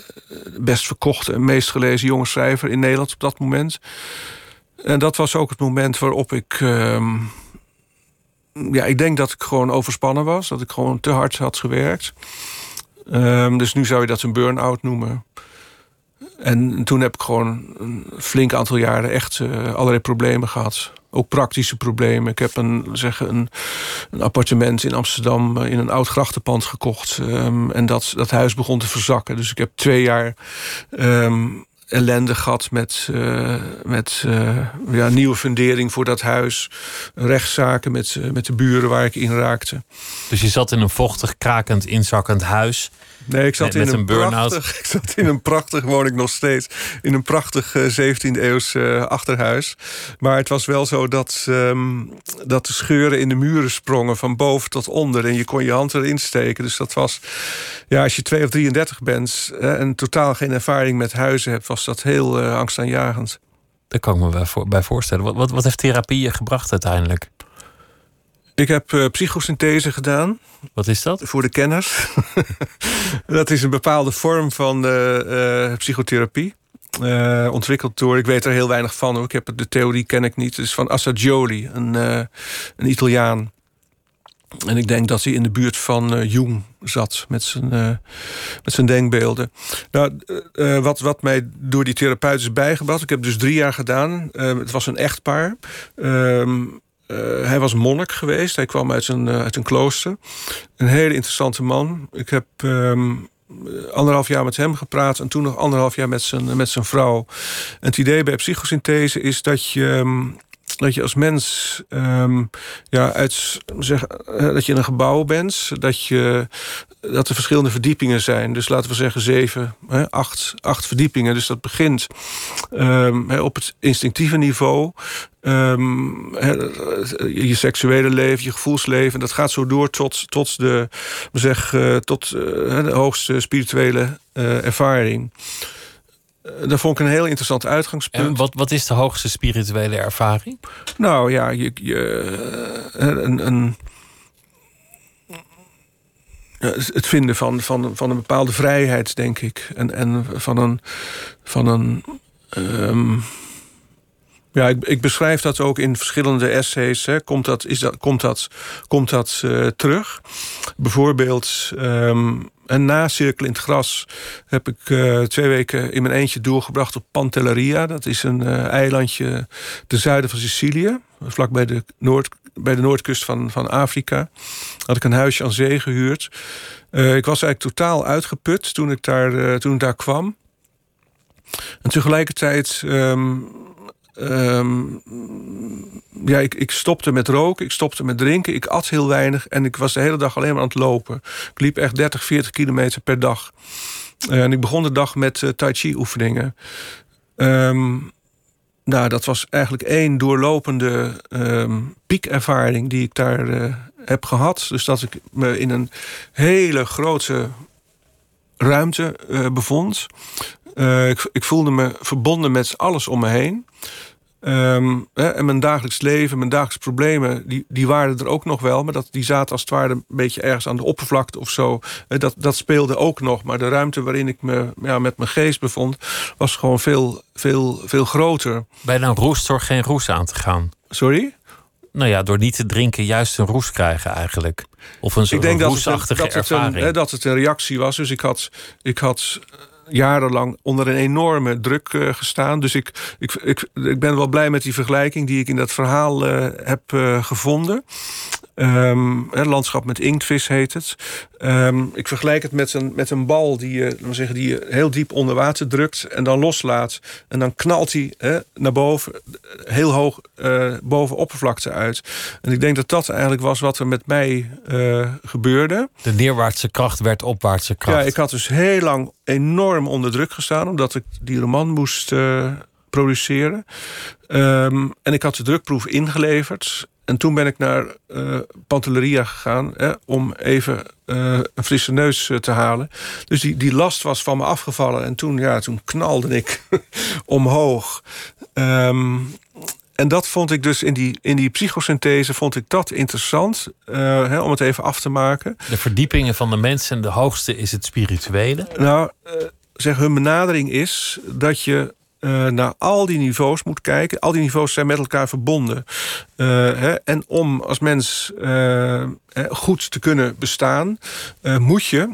best verkochte en meest gelezen jonge schrijver in Nederland op dat moment. En dat was ook het moment waarop ik. ehm, ja, ik denk dat ik gewoon overspannen was. Dat ik gewoon te hard had gewerkt. Ehm, dus nu zou je dat een burn-out noemen. En toen heb ik gewoon een flink aantal jaren echt eh, allerlei problemen gehad. Ook praktische problemen. Ik heb een, zeggen, een, een appartement in Amsterdam eh, in een oud grachtenpand gekocht. Ehm, en dat, dat huis begon te verzakken. Dus ik heb twee jaar ehm, ellende gehad met, eh, met ja, nieuwe fundering voor dat huis. Rechtszaken met, met de buren waar ik in raakte. Dus je zat in een vochtig, krakend, inzakkend huis. Nee, ik zat, Met- met in een prachtig, ik zat in een prachtig, woon ik nog steeds, in een prachtig 17e eeuws eh, achterhuis. Maar het was wel zo dat, ehm, dat de scheuren in de muren sprongen van boven tot onder. En je kon je hand erin steken. Dus dat was, ja, als je 2 of 33 bent eh, en totaal geen ervaring met huizen hebt, was dat heel eh, angstaanjagend. Daar kan ik me bij voorstellen. Wat, wat, wat heeft therapie je gebracht uiteindelijk? Ik heb uh, psychosynthese gedaan. Wat is dat? Voor de kenners. dat is een bepaalde vorm van uh, psychotherapie. Uh, ontwikkeld door, ik weet er heel weinig van. Ik heb de theorie ken ik niet. Het is van Assagioli, een, een Italiaan. En ik denk dat hij in de buurt van uh, Jung zat met zijn, met zijn denkbeelden. Nou, wat, wat mij door die therapeut is bijgebracht... ik heb dus drie jaar gedaan. het was een echtpaar. Ehm, hij was monnik geweest. Hij kwam uit, zijn, uit een klooster. Een hele interessante man. Ik heb... Um, anderhalf jaar met hem gepraat en toen nog anderhalf jaar met zijn, met zijn vrouw. En het idee bij psychosynthese is dat je, ehm, dat je als mens um, ja, uit, zeg, eh, dat je in een gebouw bent, dat, je, dat er verschillende verdiepingen zijn. Dus laten we zeggen zeven, hè, acht, acht verdiepingen. Dus dat begint um, op het instinctieve niveau. Um, je seksuele leven, je gevoelsleven. Dat gaat zo door tot, tot, de, zeg, uh, tot uh, de hoogste spirituele ervaring. Dat vond ik een heel interessant uitgangspunt. En wat, wat is de hoogste spirituele ervaring? Nou ja, je, je, een, een, het vinden van, van, van een bepaalde vrijheid, denk ik. En, en van een. Van een um, ja, ik, beschrijf dat ook in verschillende essays. Hè. Komt dat, is dat, komt dat, komt dat uh, terug? Bijvoorbeeld um, een nacirkel in het gras heb ik uh, twee weken in mijn eentje doorgebracht op Pantelleria. Dat is een uh, eilandje ten zuiden van Sicilië, vlak bij de, noord, bij de noordkust van, van Afrika. Had ik een huisje aan zee gehuurd. Ik was eigenlijk totaal uitgeput toen ik daar, toen daar kwam. En tegelijkertijd um, Um, ja, ik, ik stopte met roken, ik stopte met drinken, ik at heel weinig en ik was de hele dag alleen maar aan het lopen. Ik liep echt 30, 40 kilometer per dag. Uh, en ik begon de dag met uh, tai chi oefeningen. Um, nou, dat was eigenlijk één doorlopende um, piekervaring die ik daar uh, heb gehad. Dus dat ik me in een hele grote ruimte bevond. ik, ik voelde me verbonden met alles om me heen. Um, hè, en mijn dagelijks leven, mijn dagelijks problemen, die, die waren er ook nog wel. Maar dat, die zaten als het ware een beetje ergens aan de oppervlakte of zo. Dat, dat speelde ook nog. Maar de ruimte waarin ik me ja, met mijn geest bevond, was gewoon veel, veel, veel groter. Bij een roest door geen roes aan te gaan. Sorry? Nou ja, door niet te drinken juist een roes krijgen eigenlijk. Of een soort roesachtige dat het, dat ervaring. Dat het een reactie was. Dus ik had, ik had jarenlang onder een enorme druk uh, gestaan. Dus ik, ik, ik, ik ben wel blij met die vergelijking die ik in dat verhaal uh, heb uh, gevonden. Um, landschap met inktvis heet het. Um, ik vergelijk het met een, met een bal die je, zeggen, die je heel diep onder water drukt en dan loslaat. En dan knalt hij naar boven, heel hoog uh, boven oppervlakte uit. En ik denk dat dat eigenlijk was wat er met mij uh, gebeurde. De neerwaartse kracht werd opwaartse kracht. Ja, ik had dus heel lang enorm onder druk gestaan, omdat ik die roman moest uh, produceren. Um, en ik had de drukproef ingeleverd. En toen ben ik naar uh, Pantelleria gegaan hè, om even uh, een frisse neus uh, te halen. Dus die, die last was van me afgevallen. En toen, ja, toen knalde ik omhoog. Um, en dat vond ik dus in die, in die psychosynthese vond ik dat interessant. Hè, om het even af te maken. De verdiepingen van de mensen en de hoogste is het spirituele. Nou, zeg, hun benadering is dat je uh, naar al die niveaus moet kijken. Al die niveaus zijn met elkaar verbonden. Uh, hè, en om als mens uh, goed te kunnen bestaan, moet je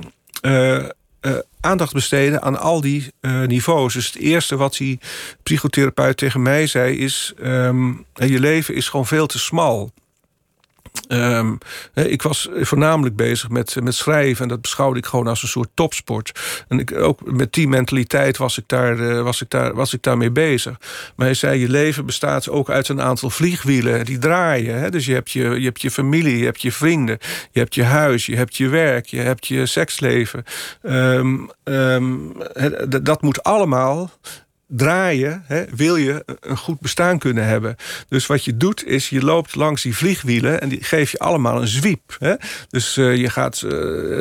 aandacht besteden aan al die niveaus. Dus het eerste wat die psychotherapeut tegen mij zei is: um, je leven is gewoon veel te smal. Um, ik was voornamelijk bezig met, met schrijven. En dat beschouwde ik gewoon als een soort topsport. En ik, ook met die mentaliteit was ik, daar, uh, was, ik daar, was ik daarmee bezig. Maar hij zei, je leven bestaat ook uit een aantal vliegwielen. Die draaien. Hè? Dus je hebt je, je hebt je familie, je hebt je vrienden. Je hebt je huis, je hebt je werk. Je hebt je seksleven. Um, um, dat moet allemaal draaien, hè, wil je een goed bestaan kunnen hebben. Dus wat je doet is, je loopt langs die vliegwielen... en die geef je allemaal een zwiep. Hè? Dus uh, je, gaat, uh,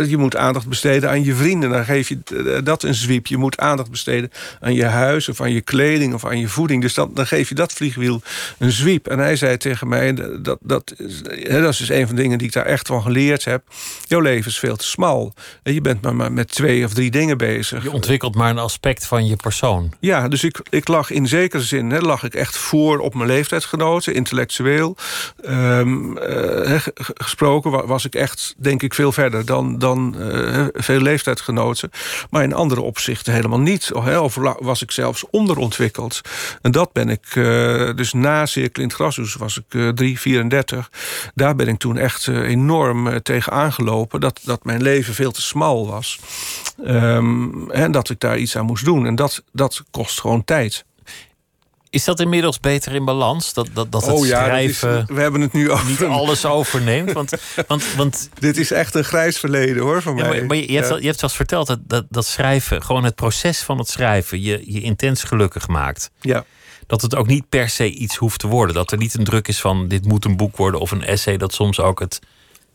je moet aandacht besteden aan je vrienden. Dan geef je uh, dat een zwiep. Je moet aandacht besteden aan je huis... of aan je kleding of aan je voeding. Dus dan, dan geef je dat vliegwiel een zwiep. En hij zei tegen mij, dat, dat, hè, dat is dus een van de dingen... die ik daar echt van geleerd heb. Jouw leven is veel te smal. Je bent maar, maar met twee of drie dingen bezig. Je ontwikkelt maar een aspect van je persoon. Ja, dus ik, ik lag in zekere zin hè, lag ik echt voor op mijn leeftijdsgenoten, intellectueel um, uh, gesproken, was ik echt, denk ik, veel verder dan, dan uh, veel leeftijdsgenoten. Maar in andere opzichten helemaal niet. Of was ik zelfs onderontwikkeld. En dat ben ik, uh, dus na Cirkel in het was ik 3, 34. Daar ben ik toen echt enorm tegen aangelopen. Dat, dat mijn leven veel te smal was. Um, en dat ik daar iets aan moest doen. En dat, dat kost gewoon tijd. Is dat inmiddels beter in balans? Dat, dat, dat het oh, ja, schrijven. we hebben het nu over. Niet alles overneemt. Want, want, want, Dit is echt een grijs verleden hoor van ja, mij. Maar, je, hebt, je hebt zelfs verteld dat, dat, dat schrijven, gewoon het proces van het schrijven, je, je intens gelukkig maakt. Ja. Dat het ook niet per se iets hoeft te worden. Dat er niet een druk is van dit moet een boek worden of een essay. Dat soms ook het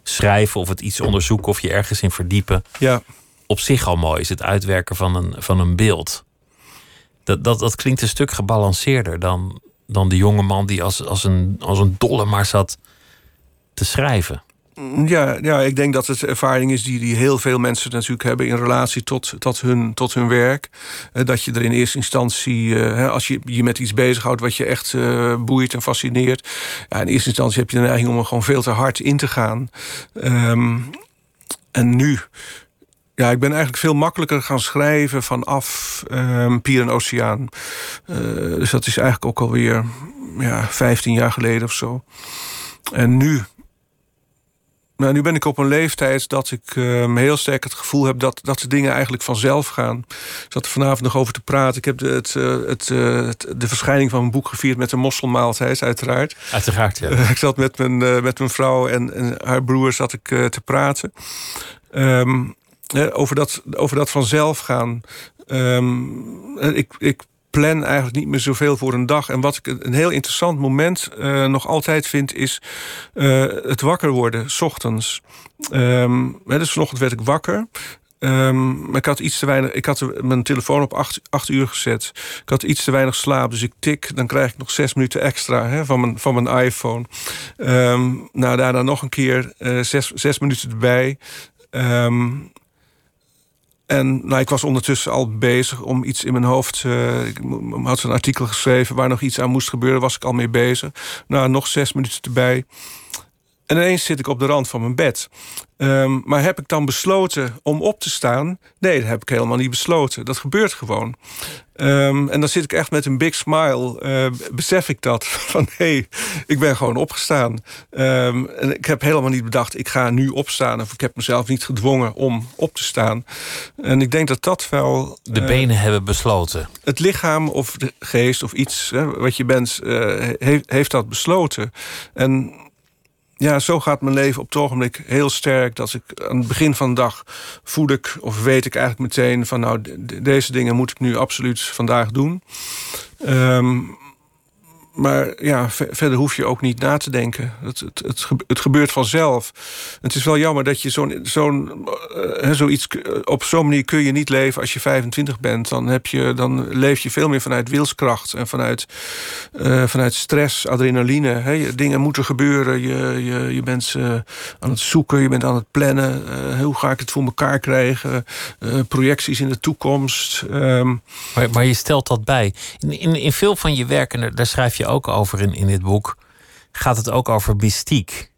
schrijven of het iets onderzoeken of je ergens in verdiepen. Ja op zich al mooi is. Het uitwerken van een, van een beeld. Dat, dat, dat klinkt een stuk gebalanceerder dan, dan de jonge man die als, als, een, als een dolle maar zat te schrijven. Ja, ja, ik denk dat het ervaring is die, die heel veel mensen natuurlijk hebben in relatie tot, tot, hun, tot hun werk. Eh, dat je er in eerste instantie, eh, als je je met iets bezighoudt wat je echt uh, boeit en fascineert. In eerste instantie heb je de neiging om er gewoon veel te hard in te gaan. Um, en nu ja, ik ben eigenlijk veel makkelijker gaan schrijven vanaf um, Pier en Oceaan. Uh, dus dat is eigenlijk ook alweer ja, 15 jaar geleden of zo. En nu. Nou, nu ben ik op een leeftijd dat ik um, heel sterk het gevoel heb dat, dat de dingen eigenlijk vanzelf gaan. Ik zat er vanavond nog over te praten. Ik heb de, het, het, uh, het, de verschijning van mijn boek gevierd met een mosselmaaltijd, uiteraard. Uiteraard, ja. ik zat met mijn, met mijn vrouw en, en haar broer zat ik te praten. Um, over, dat, over dat vanzelf gaan. Um, ik, ik plan eigenlijk niet meer zoveel voor een dag. En wat ik een heel interessant moment uh, nog altijd vind, is uh, het wakker worden, s ochtends. Um, dus vanochtend werd ik wakker. Maar ik had iets te weinig. Ik had mijn telefoon op acht, uur gezet. Ik had iets te weinig slaap. Dus ik tik. Dan krijg ik nog zes minuten extra hè, van, mijn, van mijn iPhone. Nou, daarna nog een keer uh, zes, zes minuten erbij. Um, en nou, ik was ondertussen al bezig om iets in mijn hoofd. Uh, ik had een artikel geschreven waar nog iets aan moest gebeuren. Was ik al mee bezig. Nou, nog zes minuten erbij. En ineens zit ik op de rand van mijn bed. Um, maar heb ik dan besloten om op te staan? Nee, dat heb ik helemaal niet besloten. Dat gebeurt gewoon. Um, en dan zit ik echt met een big smile. Uh, besef ik dat. Van hé, hey, ik ben gewoon opgestaan. Um, en ik heb helemaal niet bedacht, ik ga nu opstaan. Of ik heb mezelf niet gedwongen om op te staan. En ik denk dat dat wel. De uh, benen hebben besloten. Het lichaam of de geest of iets hè, wat je bent, uh, heeft, heeft dat besloten. En ja, zo gaat mijn leven op het ogenblik heel sterk. Dat ik aan het begin van de dag voel ik, of weet ik eigenlijk meteen van nou, deze dingen moet ik nu absoluut vandaag doen. Um, maar ja, verder hoef je ook niet na te denken. Het, het, het, gebeurt vanzelf. Het is wel jammer dat je zo'n zo'n uh, zoiets op zo'n manier kun je niet leven als je 25 bent. Dan, heb je, dan leef je veel meer vanuit wilskracht en vanuit, uh, vanuit stress, adrenaline. Hè. Dingen moeten gebeuren. Je, je, je bent uh, aan het zoeken, je bent aan het plannen. hoe ga ik het voor elkaar krijgen? projecties in de toekomst. Um. Maar, maar je stelt dat bij. In, in, in veel van je werken, daar schrijf je ook over in, in dit boek, gaat het ook over mystiek.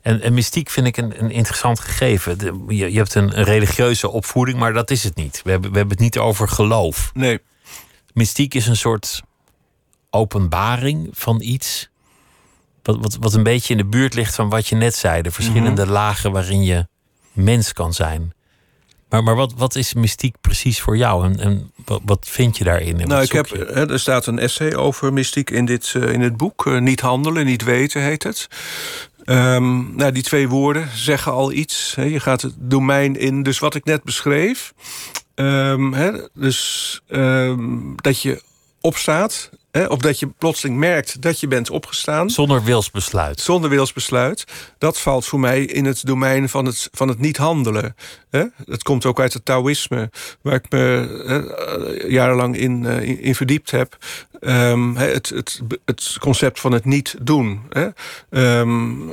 En, en mystiek vind ik een, een interessant gegeven. De, je, je, hebt een, een, religieuze opvoeding, maar dat is het niet. We hebben, we hebben het niet over geloof. Nee. Mystiek is een soort openbaring van iets. Wat, wat, wat een beetje in de buurt ligt van wat je net zei. De verschillende mm -hmm. lagen waarin je mens kan zijn. Maar, maar wat, wat is mystiek precies voor jou en, en wat, wat vind je daarin? nou, ik heb, er staat een essay over mystiek in dit, uh, in het boek. Uh, niet handelen, niet weten heet het. Um, nou, die twee woorden zeggen al iets. Hè. Je gaat het domein in. Dus wat ik net beschreef. Um, hè, dus um, dat je opstaat. Hè, of dat je plotseling merkt dat je bent opgestaan. Zonder wilsbesluit. Zonder wilsbesluit. Dat valt voor mij in het domein van het, van het niet handelen. Hè? Dat komt ook uit het Taoïsme, waar ik me hè, jarenlang in, uh, in, in, verdiept heb. Um, het, het, het concept van het niet doen. Hè? Um,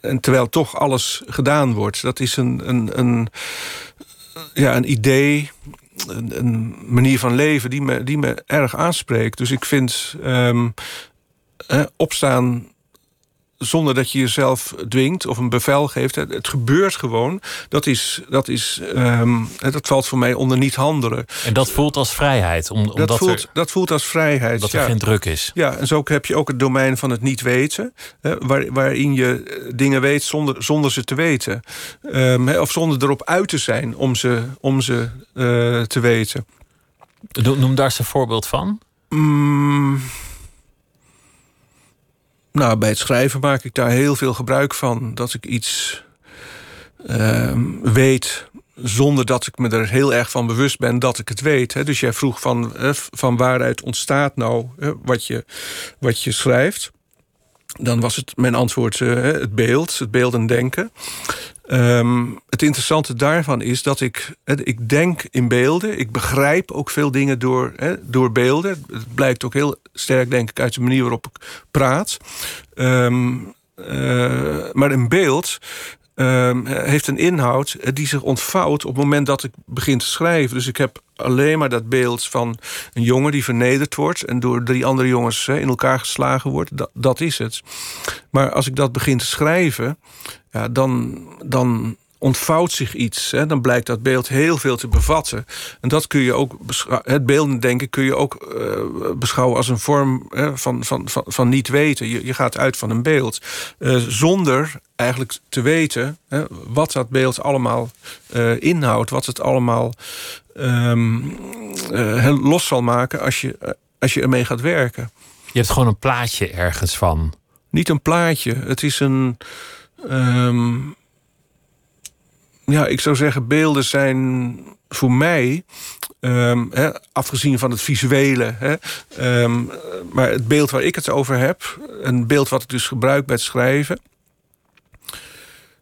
en terwijl toch alles gedaan wordt. Dat is een, een, een, ja, een idee een, manier van leven die me, die me erg aanspreekt. Dus ik vind um, opstaan zonder dat je jezelf dwingt of een bevel geeft. Het, gebeurt gewoon. Dat, is, dat, is, um, dat valt voor mij onder niet handelen. En dat voelt als vrijheid? Om, omdat dat, voelt, dat voelt als vrijheid. Dat er geen druk is. Ja, en zo heb je ook het domein van het niet weten. Hè, waar, waarin je eh, dingen weet zonder, zonder ze te weten. Um, of zonder erop uit te zijn om ze, om ze uh, te weten. Noem daar eens een voorbeeld van. Mm. Nou, bij het schrijven maak ik daar heel veel gebruik van. Dat ik iets uh, weet zonder dat ik me er heel erg van bewust ben dat ik het weet. Hè. Dus jij vroeg van, van waaruit ontstaat nou wat, je, wat je schrijft. Dan was het mijn antwoord uh, het beeld, het beelden denken. Um, het interessante daarvan is dat ik, ik denk in beelden. Ik begrijp ook veel dingen door, door beelden. Het blijkt ook heel sterk, denk ik, uit de manier waarop ik praat. Um, uh, maar een beeld um, heeft een inhoud die zich ontvouwt op het moment dat ik begin te schrijven. Dus ik heb alleen maar dat beeld van een jongen die vernederd wordt en door drie andere jongens in elkaar geslagen wordt. Dat, dat is het. Maar als ik dat begin te schrijven, ja, dan, dan ontvouwt zich iets. Hè, dan blijkt dat beeld heel veel te bevatten. En dat kun je ook het beelden denken kun je ook uh, beschouwen als een vorm hè, van, van, van, van niet weten. Je, je gaat uit van een beeld. Uh, zonder eigenlijk te weten hè, wat dat beeld allemaal uh, inhoudt, wat het allemaal um, los zal maken als je, als je ermee gaat werken. Je hebt gewoon een plaatje ergens van. Niet een plaatje. Het is een. Um, ja, ik zou zeggen, beelden zijn voor mij, um, afgezien van het visuele, um, maar het beeld waar ik het over heb, een beeld wat ik dus gebruik bij het schrijven.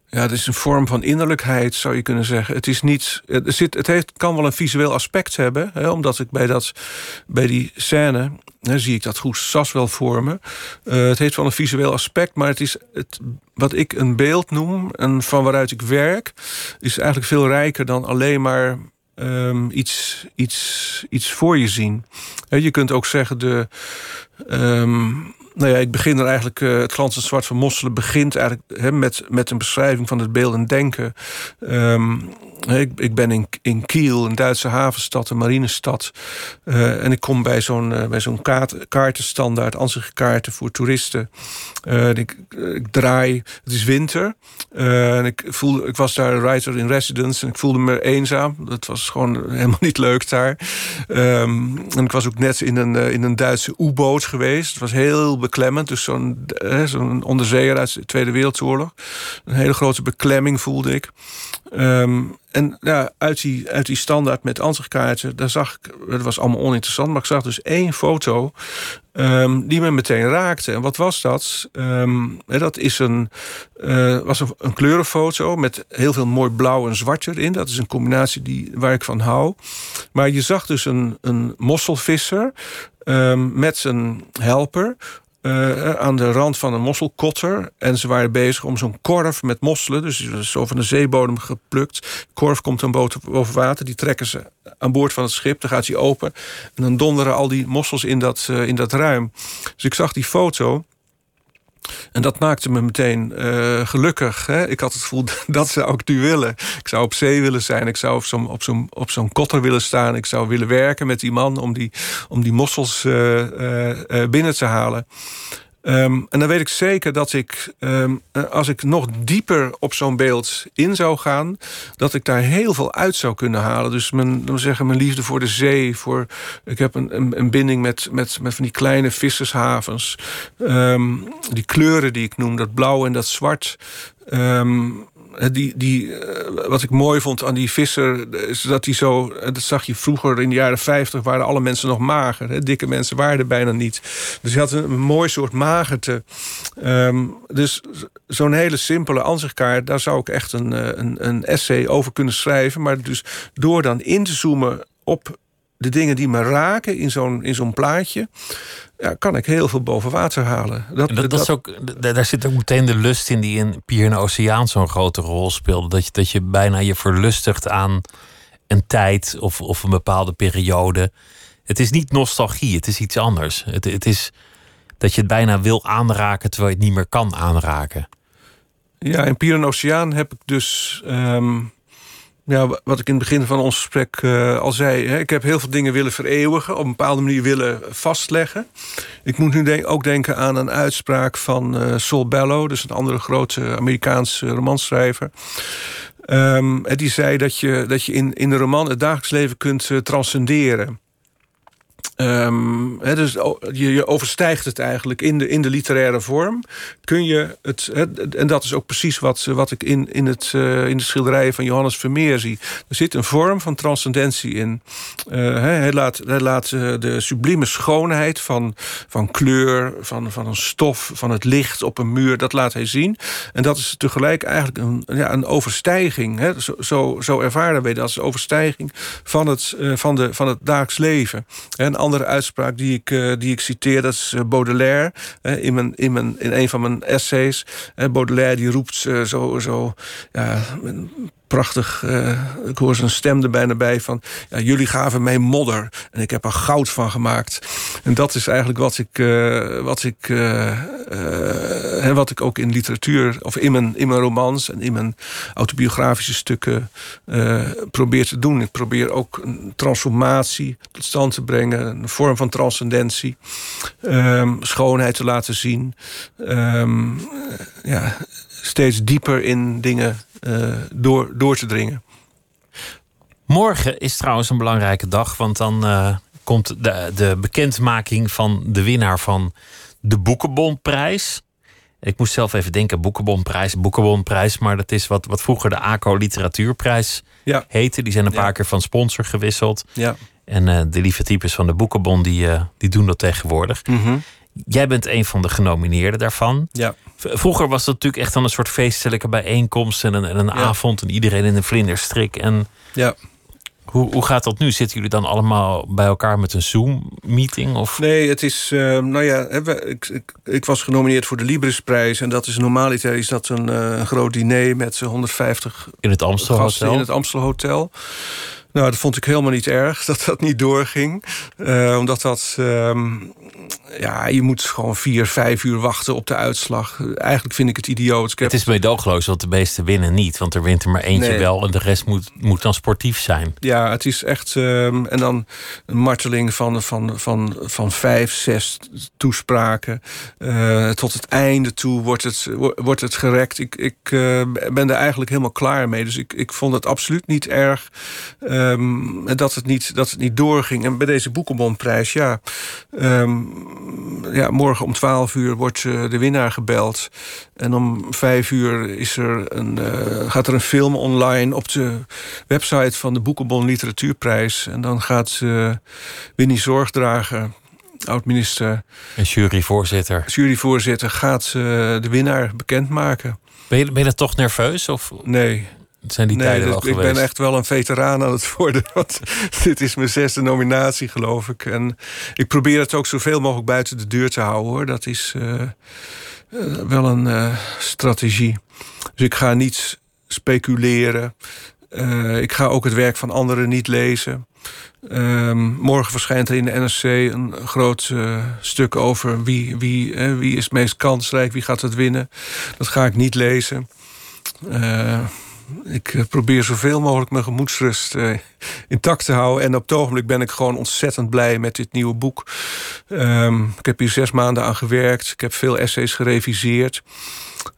Ja, het is een vorm van innerlijkheid, zou je kunnen zeggen. Het, is niet, het, zit, het heeft, kan wel een visueel aspect hebben, omdat ik bij, dat, bij die scène zie ik dat goed sas wel vormen. Uh, het heeft wel een visueel aspect, maar het is het, wat ik een beeld noem en van waaruit ik werk, is eigenlijk veel rijker dan alleen maar um, iets, iets, iets voor je zien. je kunt ook zeggen de. Um, nou ja, ik begin er eigenlijk. Uh, het glans en zwart van Mosselen begint eigenlijk met, met een beschrijving van het beeld denken. Um, ik, ik ben in, in Kiel, een Duitse havenstad, een marinestad. Uh, en ik kom bij zo'n uh, bij kaart, kaartenstandaard, ansichtkaarten voor toeristen. Uh, ik, ik, draai, het is winter. en ik, voelde, ik was daar writer in residence en ik voelde me eenzaam. Dat was gewoon helemaal niet leuk daar. Um, en ik was ook net in een, in een Duitse U-boot geweest. Het was heel beklemmend. Dus zo'n zo'n onderzeeër uit de Tweede Wereldoorlog. Een hele grote beklemming voelde ik. Um, en ja, uit die, uit die standaard met ansichtkaarten, daar zag ik, het was allemaal oninteressant, maar ik zag dus één foto um, die me meteen raakte. En wat was dat? Um, dat is een, uh, was een, kleurenfoto met heel veel mooi blauw en zwart erin. Dat is een combinatie die, waar ik van hou. Maar je zag dus een, een mosselvisser met zijn helper uh, aan de rand van een mosselkotter. En ze waren bezig om zo'n korf met mosselen, dus zo van de zeebodem geplukt. Korf komt dan boven water, die trekken ze aan boord van het schip. Dan gaat hij open en dan donderen al die mossels in dat, uh, in dat ruim. Dus ik zag die foto. En dat maakte me meteen uh, gelukkig. Hè? Ik had het gevoel, dat zou ik nu willen. Ik zou op zee willen zijn. Ik zou op zo'n op zo'n op kotter willen staan. Ik zou willen werken met die man om die, om die mossels uh, uh, binnen te halen. Um, en dan weet ik zeker dat ik, um, als ik nog dieper op zo'n beeld in zou gaan, dat ik daar heel veel uit zou kunnen halen. Dus mijn, dan zeggen, mijn liefde voor de zee. Voor, ik heb een, een, binding met, met, met van die kleine vissershavens. Um, die kleuren die ik noem, dat blauw en dat zwart. Die, die, eh, wat ik mooi vond aan die visser, is dat hij zo. Dat zag je vroeger in de jaren 50 waren alle mensen nog mager. Hè? Dikke mensen waren er bijna niet. Dus hij had een, mooi soort magerte. Ehm, dus zo'n hele simpele ansichtkaart, daar zou ik echt een, een, een essay over kunnen schrijven. Maar dus door dan in te zoomen op de dingen die me raken in zo'n in zo'n plaatje, ja, kan ik heel veel boven water halen. Dat, dat, dat, is ook, daar zit ook meteen de lust in die in Pier en Oceaan zo'n grote rol speelde. Dat je, dat je bijna je verlustigt aan een tijd of, of een bepaalde periode. Het is niet nostalgie, het is iets anders. Het, het is dat je het bijna wil aanraken terwijl je het niet meer kan aanraken. Ja, in Pier en Oceaan heb ik dus ehm, ja, wat ik in het begin van ons gesprek uh, al zei. Hè, ik heb heel veel dingen willen vereeuwigen, op een bepaalde manier willen vastleggen. Ik moet nu ook denken aan een uitspraak van uh, Sol Bellow, dus een andere grote Amerikaanse romanschrijver. Um, die zei dat je, dat je in, in de roman het dagelijks leven kunt uh, transcenderen. Um, dus je, overstijgt het eigenlijk in de, in de literaire vorm. Kun je het, en dat is ook precies wat, wat ik in, in, het, uh, in de schilderijen van Johannes Vermeer zie. Er zit een vorm van transcendentie in. Uh, hij laat, hij laat de sublieme schoonheid van, van kleur, van, van een stof, van het licht op een muur, dat laat hij zien. En dat is tegelijk eigenlijk een, ja, een overstijging. Zo, zo, zo ervaren wij dat als overstijging van het, van de, van het dagelijks leven. En andere uitspraak die ik, uh, die ik citeer, dat is eh, Baudelaire. Uh, in, mijn, in, mijn, in een van mijn essays. Baudelaire die roept zo, zo ja, prachtig. Uh, ik hoor zijn stem er bijna bij van... Ja, jullie gaven mij modder en ik heb er goud van gemaakt. En dat is eigenlijk wat ik, uh, wat ik, uh, wat ik ook in literatuur... of in mijn, in mijn romans en in mijn autobiografische stukken probeer te doen. Ik probeer ook een transformatie tot stand te brengen. Een vorm van transcendentie. Um, schoonheid te laten zien. Um, ja, steeds dieper in dingen door, door te dringen. Morgen is trouwens een belangrijke dag, want dan uh, komt de, de bekendmaking van de winnaar van de Boekenbonprijs. Ik moest zelf even denken, Boekenbonprijs, Boekenbonprijs, maar dat is wat, wat vroeger de ACO Literatuurprijs ja. heette. Die zijn een paar keer van sponsor gewisseld. Ja. En uh, de lieve types van de Boekenbon, die, die doen dat tegenwoordig. Mm -hmm. Jij bent een van de genomineerden daarvan. Ja. Vroeger was dat natuurlijk echt dan een soort feestelijke bijeenkomst en een, en een ja. avond en iedereen in een vlinderstrik. En ja. hoe, hoe gaat dat nu? Zitten jullie dan allemaal bij elkaar met een Zoom-meeting? Of? Nee, het is. Uh, nou ja, ik, ik, ik, was genomineerd voor de Librisprijs. En dat is normaliter is dat een, uh, een groot diner met 150 in het Amstelhotel. In het Amstelhotel. Nou, dat vond ik helemaal niet erg dat dat niet doorging. Uh, omdat dat. Um, ja, je moet gewoon vier, vijf uur wachten op de uitslag. Eigenlijk vind ik het idioot. Ik heb... Het is meedoogloos, want de meeste winnen niet. Want er wint er maar eentje nee. wel en de rest moet, moet dan sportief zijn. Ja, het is echt... Um, en dan een marteling van, van, van, van vijf, zes toespraken. Uh, tot het einde toe wordt het, wordt het gerekt. Ik, ik uh, ben er eigenlijk helemaal klaar mee. Dus ik, ik vond het absoluut niet erg um, dat, het niet, dat het niet doorging. En bij deze Boekenbonprijs, ja... Um, ja, morgen om 12 uur wordt uh, de winnaar gebeld. En om 5 uur is er een, uh, gaat er een film online op de website van de Boekenbon Literatuurprijs. En dan gaat uh, Winnie Zorgdrager, oud-minister. En juryvoorzitter. Juryvoorzitter gaat de winnaar bekendmaken. Ben je, ben je toch nerveus? Of? Nee. Het zijn die nee, tijden ik geweest. ben echt wel een veteraan aan het worden. Want dit is mijn zesde nominatie, geloof ik. En ik probeer het ook zoveel mogelijk buiten de deur te houden, hoor. Dat is uh, uh, wel een uh, strategie. Dus ik ga niet speculeren. ik ga ook het werk van anderen niet lezen. Um, morgen verschijnt er in de NRC een groot stuk over wie, wie, wie is het meest kansrijk, wie gaat het winnen. Dat ga ik niet lezen. Ik probeer zoveel mogelijk mijn gemoedsrust uh, intact te houden. En op het ogenblik ben ik gewoon ontzettend blij met dit nieuwe boek. Um, ik heb hier zes maanden aan gewerkt. Ik heb veel essays gereviseerd.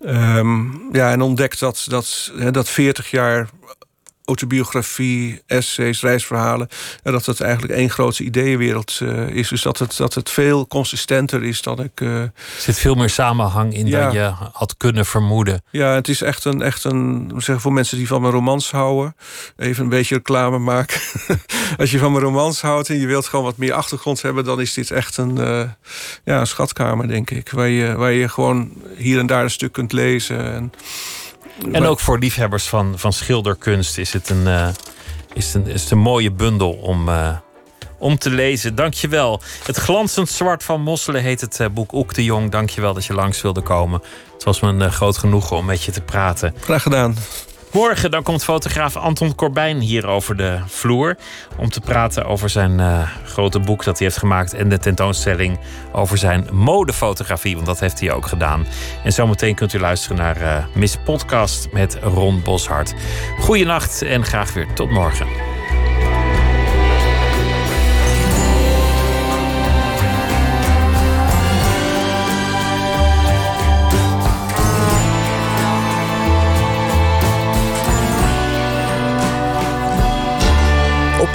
Um, ja, en ontdekt dat, dat, dat 40 jaar autobiografie, essays, reisverhalen. En dat het eigenlijk één grote ideeënwereld uh, is. Dus dat het, dat het veel consistenter is dan ik. Uh, er zit veel meer samenhang in dan je had kunnen vermoeden. Ja, het is echt een, echt een zeg, voor mensen die van mijn romans houden. Even een beetje reclame maken. Als je van mijn romans houdt en je wilt gewoon wat meer achtergrond hebben, dan is dit echt een, uh, ja, een schatkamer, denk ik. Waar je, waar je gewoon hier en daar een stuk kunt lezen. En, en ook voor liefhebbers van, van schilderkunst is het een, uh, is een, is het een mooie bundel om, uh, om te lezen. Dankjewel. Het glanzend zwart van Mosselen heet het uh, boek Oek de Jong. Dankjewel dat je langs wilde komen. Het was me een groot genoegen om met je te praten. Graag gedaan. Morgen dan komt fotograaf Anton Corbijn hier over de vloer. Om te praten over zijn uh, grote boek dat hij heeft gemaakt. En de tentoonstelling over zijn modefotografie. Want dat heeft hij ook gedaan. En zometeen kunt u luisteren naar uh, Miss Podcast met Ron Boshart. Goeienacht en graag weer tot morgen.